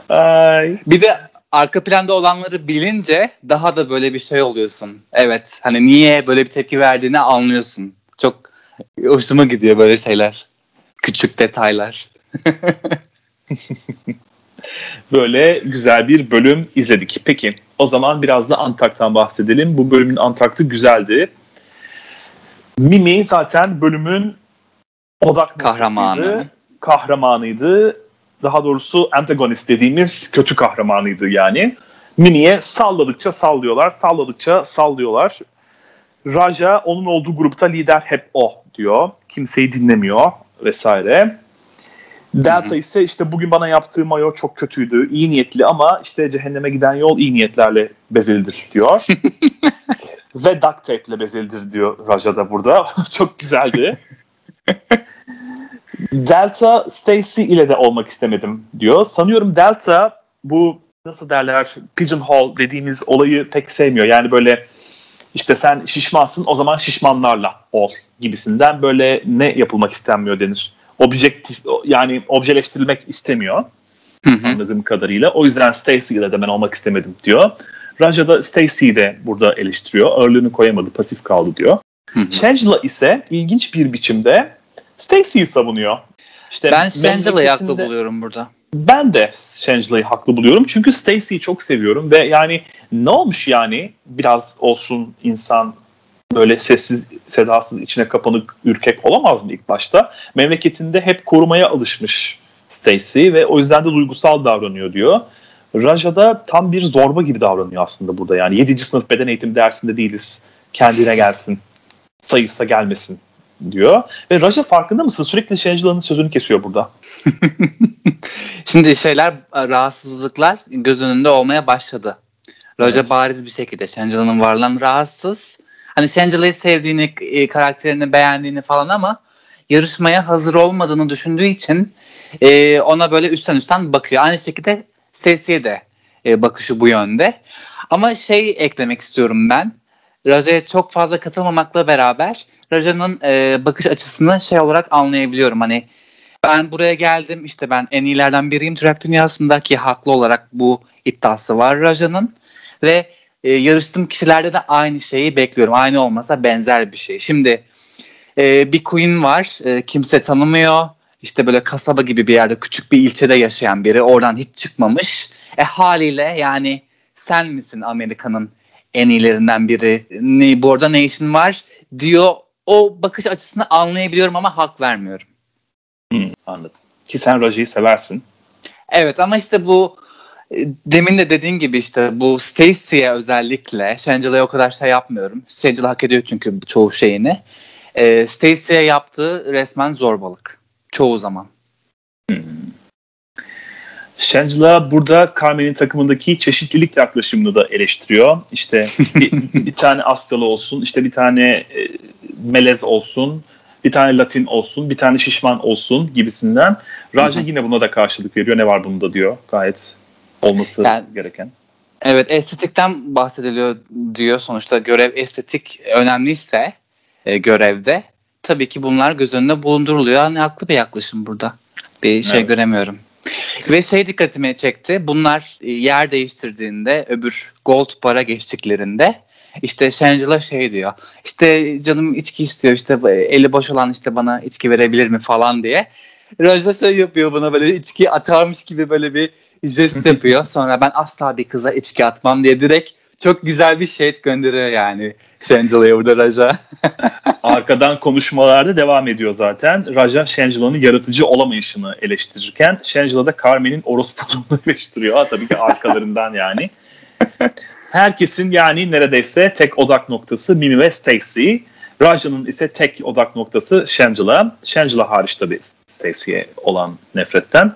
Ay. Bir de arka planda olanları bilince daha da böyle bir şey oluyorsun. Evet hani niye böyle bir tepki verdiğini anlıyorsun. Çok hoşuma gidiyor böyle şeyler. Küçük detaylar. <laughs> böyle güzel bir bölüm izledik. Peki o zaman biraz da Antak'tan bahsedelim. Bu bölümün Antak'tı güzeldi. Mimi zaten bölümün odak kahramanı. Kahramanıydı. Daha doğrusu antagonist dediğimiz kötü kahramanıydı yani. Mimi'ye salladıkça sallıyorlar, salladıkça sallıyorlar. Raja onun olduğu grupta lider hep o diyor. Kimseyi dinlemiyor vesaire. Delta ise işte bugün bana yaptığı mayo çok kötüydü. iyi niyetli ama işte cehenneme giden yol iyi niyetlerle bezelidir diyor. <laughs> Ve duct tape ile bezelidir diyor Raja da burada. <laughs> çok güzeldi. <laughs> Delta Stacy ile de olmak istemedim diyor. Sanıyorum Delta bu nasıl derler pigeonhole dediğimiz olayı pek sevmiyor. Yani böyle işte sen şişmansın o zaman şişmanlarla ol gibisinden böyle ne yapılmak istenmiyor denir. Objektif yani objeleştirilmek istemiyor hı hı. anladığım kadarıyla. O yüzden Stacy ile de ben olmak istemedim diyor. Raja da Stacy'yi de burada eleştiriyor. Ağırlığını koyamadı, pasif kaldı diyor. Shangela ise ilginç bir biçimde Stacy'yi savunuyor. İşte ben Shangela'yı haklı buluyorum burada. Ben de Shangela'yı haklı buluyorum. Çünkü Stacy'yi çok seviyorum ve yani ne olmuş yani biraz olsun insan böyle sessiz sedasız içine kapanık ürkek olamaz mı ilk başta? Memleketinde hep korumaya alışmış Stacy ve o yüzden de duygusal davranıyor diyor. Raja da tam bir zorba gibi davranıyor aslında burada yani 7. sınıf beden eğitimi dersinde değiliz. Kendine gelsin. Sayıfsa gelmesin diyor. Ve Raja farkında mısın? Sürekli Shangela'nın sözünü kesiyor burada. <laughs> Şimdi şeyler rahatsızlıklar göz önünde olmaya başladı. Raja evet. bariz bir şekilde Shangela'nın varlığından rahatsız. Hani Shangela'yı sevdiğini, e, karakterini beğendiğini falan ama yarışmaya hazır olmadığını düşündüğü için e, ona böyle üstten üstten bakıyor. Aynı şekilde Stacey'e de e, bakışı bu yönde. Ama şey eklemek istiyorum ben. Raja'ya çok fazla katılmamakla beraber Raja'nın e, bakış açısını şey olarak anlayabiliyorum. Hani ben buraya geldim işte ben en iyilerden biriyim drag dünyasında ki haklı olarak bu iddiası var Raja'nın. Ve e, yarıştığım kişilerde de aynı şeyi bekliyorum. Aynı olmasa benzer bir şey. Şimdi e, bir queen var e, kimse tanımıyor. İşte böyle kasaba gibi bir yerde küçük bir ilçede yaşayan biri oradan hiç çıkmamış. E haliyle yani sen misin Amerika'nın en iyilerinden biri? Ne, bu arada ne işin var diyor. O bakış açısını anlayabiliyorum ama hak vermiyorum. Hmm, anladım. Ki sen Raja'yı seversin. Evet ama işte bu e, demin de dediğin gibi işte bu Stacey'e özellikle Shangela'ya o kadar şey yapmıyorum. Shangela hak ediyor çünkü çoğu şeyini. E, Stacey'e yaptığı resmen zorbalık. Çoğu zaman. Shangela burada Carmen'in takımındaki çeşitlilik yaklaşımını da eleştiriyor. İşte <laughs> bir, bir tane Asyalı olsun, işte bir tane e, Melez olsun, bir tane Latin olsun, bir tane şişman olsun gibisinden. Raja yine buna da karşılık veriyor. Ne var bunda diyor. Gayet olması yani, gereken. Evet estetikten bahsediliyor diyor. Sonuçta görev estetik önemliyse e, görevde tabii ki bunlar göz önünde bulunduruluyor. Hani haklı bir yaklaşım burada. Bir şey evet. göremiyorum. Ve şey dikkatimi çekti. Bunlar e, yer değiştirdiğinde öbür gold bara geçtiklerinde işte Shangela şey diyor. İşte canım içki istiyor işte eli boş olan işte bana içki verebilir mi falan diye. Raja şey yapıyor buna böyle içki atarmış gibi böyle bir jest <laughs> yapıyor. Sonra ben asla bir kıza içki atmam diye direkt çok güzel bir şey gönderiyor yani Shangela'ya burada Raja. <laughs> Arkadan konuşmalarda devam ediyor zaten. Raja Shangela'nın yaratıcı olamayışını eleştirirken Shangela da Carmen'in orospuluğunu <laughs> eleştiriyor. Ha, tabii ki arkalarından yani. Herkesin yani neredeyse tek odak noktası Mimi ve Stacy. Raja'nın ise tek odak noktası Shangela. Shangela hariç tabii Stacy'ye olan nefretten.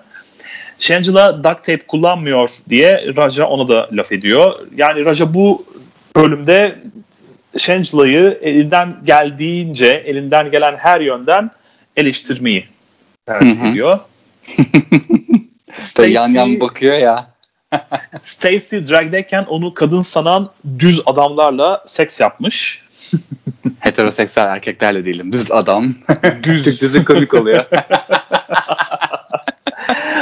Shangela duct tape kullanmıyor diye Raja ona da laf ediyor. Yani Raja bu bölümde Shangela'yı elinden geldiğince, elinden gelen her yönden eleştirmeyi tercih ediyor. <laughs> Stacy, yan yan bakıyor ya. <laughs> <laughs> Stacy drag'deyken onu kadın sanan düz adamlarla seks yapmış. Heteroseksüel erkeklerle değilim. Düz adam. düz. Türkçesi komik oluyor.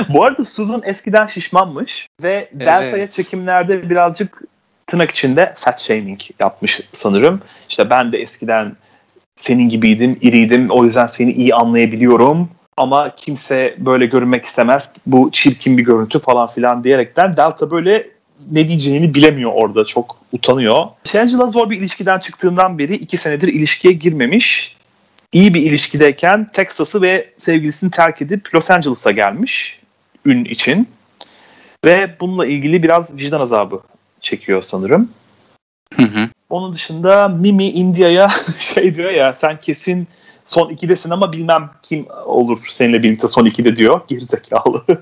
Bu arada Susan eskiden şişmanmış ve evet. Delta'ya çekimlerde birazcık tırnak içinde fat shaming yapmış sanırım. İşte ben de eskiden senin gibiydim, iriydim. O yüzden seni iyi anlayabiliyorum. Ama kimse böyle görünmek istemez. Bu çirkin bir görüntü falan filan diyerekten Delta böyle ne diyeceğini bilemiyor orada. Çok utanıyor. Shangela zor bir ilişkiden çıktığından beri iki senedir ilişkiye girmemiş. İyi bir ilişkideyken Texas'ı ve sevgilisini terk edip Los Angeles'a gelmiş ün için. Ve bununla ilgili biraz vicdan azabı çekiyor sanırım. Hı hı. Onun dışında Mimi India'ya <laughs> şey diyor ya sen kesin son ikidesin ama bilmem kim olur seninle birlikte son ikide diyor. Gerizekalı. <laughs>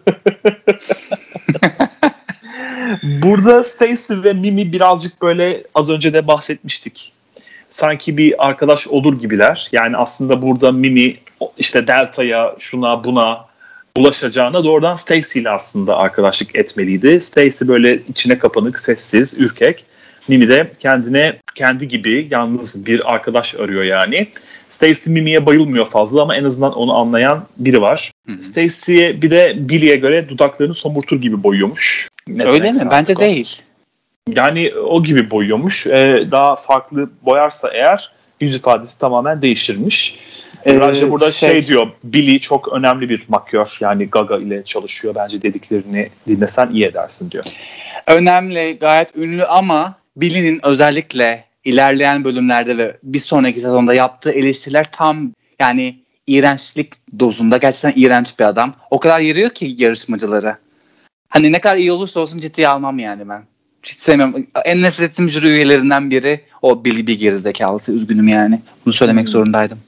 Burada Stacy ve Mimi birazcık böyle az önce de bahsetmiştik. Sanki bir arkadaş olur gibiler. Yani aslında burada Mimi işte Delta'ya şuna buna ulaşacağına doğrudan Stacy ile aslında arkadaşlık etmeliydi. Stacy böyle içine kapanık, sessiz, ürkek. Mimi de kendine kendi gibi yalnız bir arkadaş arıyor yani. Stacy Mimi'ye bayılmıyor fazla ama en azından onu anlayan biri var. Stacy'ye bir de Billy'e göre dudaklarını somurtur gibi boyuyormuş. Ne Öyle mi? Bence o. değil. Yani o gibi boyuyormuş. Ee, daha farklı boyarsa eğer yüz ifadesi tamamen değiştirmiş. Ee, burada şey, şey diyor, Billy çok önemli bir makyör. Yani Gaga ile çalışıyor. Bence dediklerini dinlesen iyi edersin diyor. Önemli, gayet ünlü ama Billy'nin özellikle ilerleyen bölümlerde ve bir sonraki sezonda yaptığı eleştiriler tam yani iğrençlik dozunda gerçekten iğrenç bir adam. O kadar yeriyor ki yarışmacıları. Hani ne kadar iyi olursa olsun ciddiye almam yani ben. Hiç sevmem. En nefret ettiğim jüri üyelerinden biri o Billy bir gerizekalısı. Üzgünüm yani. Bunu söylemek hmm. zorundaydım.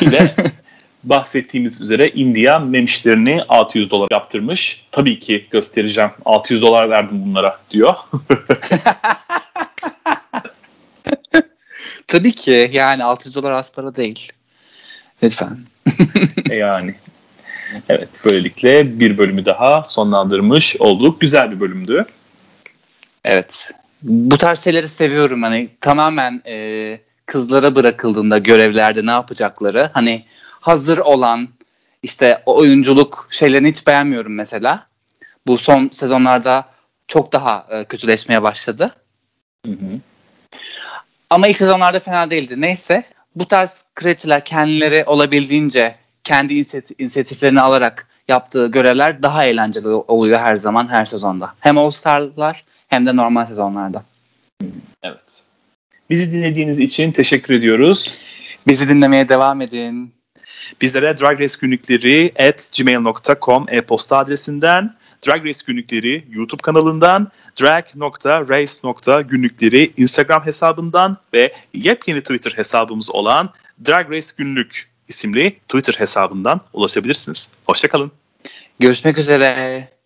Yine bahsettiğimiz üzere India memişlerini 600 dolar yaptırmış. Tabii ki göstereceğim. 600 dolar verdim bunlara diyor. <laughs> Tabii ki yani 600 dolar az para değil. Lütfen. E yani. Evet böylelikle bir bölümü daha sonlandırmış olduk. Güzel bir bölümdü. Evet. Bu tarz şeyleri seviyorum. Hani tamamen e, kızlara bırakıldığında görevlerde ne yapacakları. Hani hazır olan işte oyunculuk şeylerini hiç beğenmiyorum mesela. Bu son sezonlarda çok daha e, kötüleşmeye başladı. Hı hı. Ama ilk sezonlarda fena değildi. Neyse bu tarz kraliçeler kendileri olabildiğince kendi inisiyatiflerini alarak yaptığı görevler daha eğlenceli oluyor her zaman her sezonda. Hem All Star'lar hem de normal sezonlarda. Evet. Bizi dinlediğiniz için teşekkür ediyoruz. Bizi dinlemeye devam edin. Bizlere Drag Race günlükleri at gmail.com e-posta adresinden, Drag Race günlükleri YouTube kanalından, drag.race.günlükleri Instagram hesabından ve yepyeni Twitter hesabımız olan Drag Race Günlük isimli Twitter hesabından ulaşabilirsiniz. Hoşçakalın. Görüşmek üzere.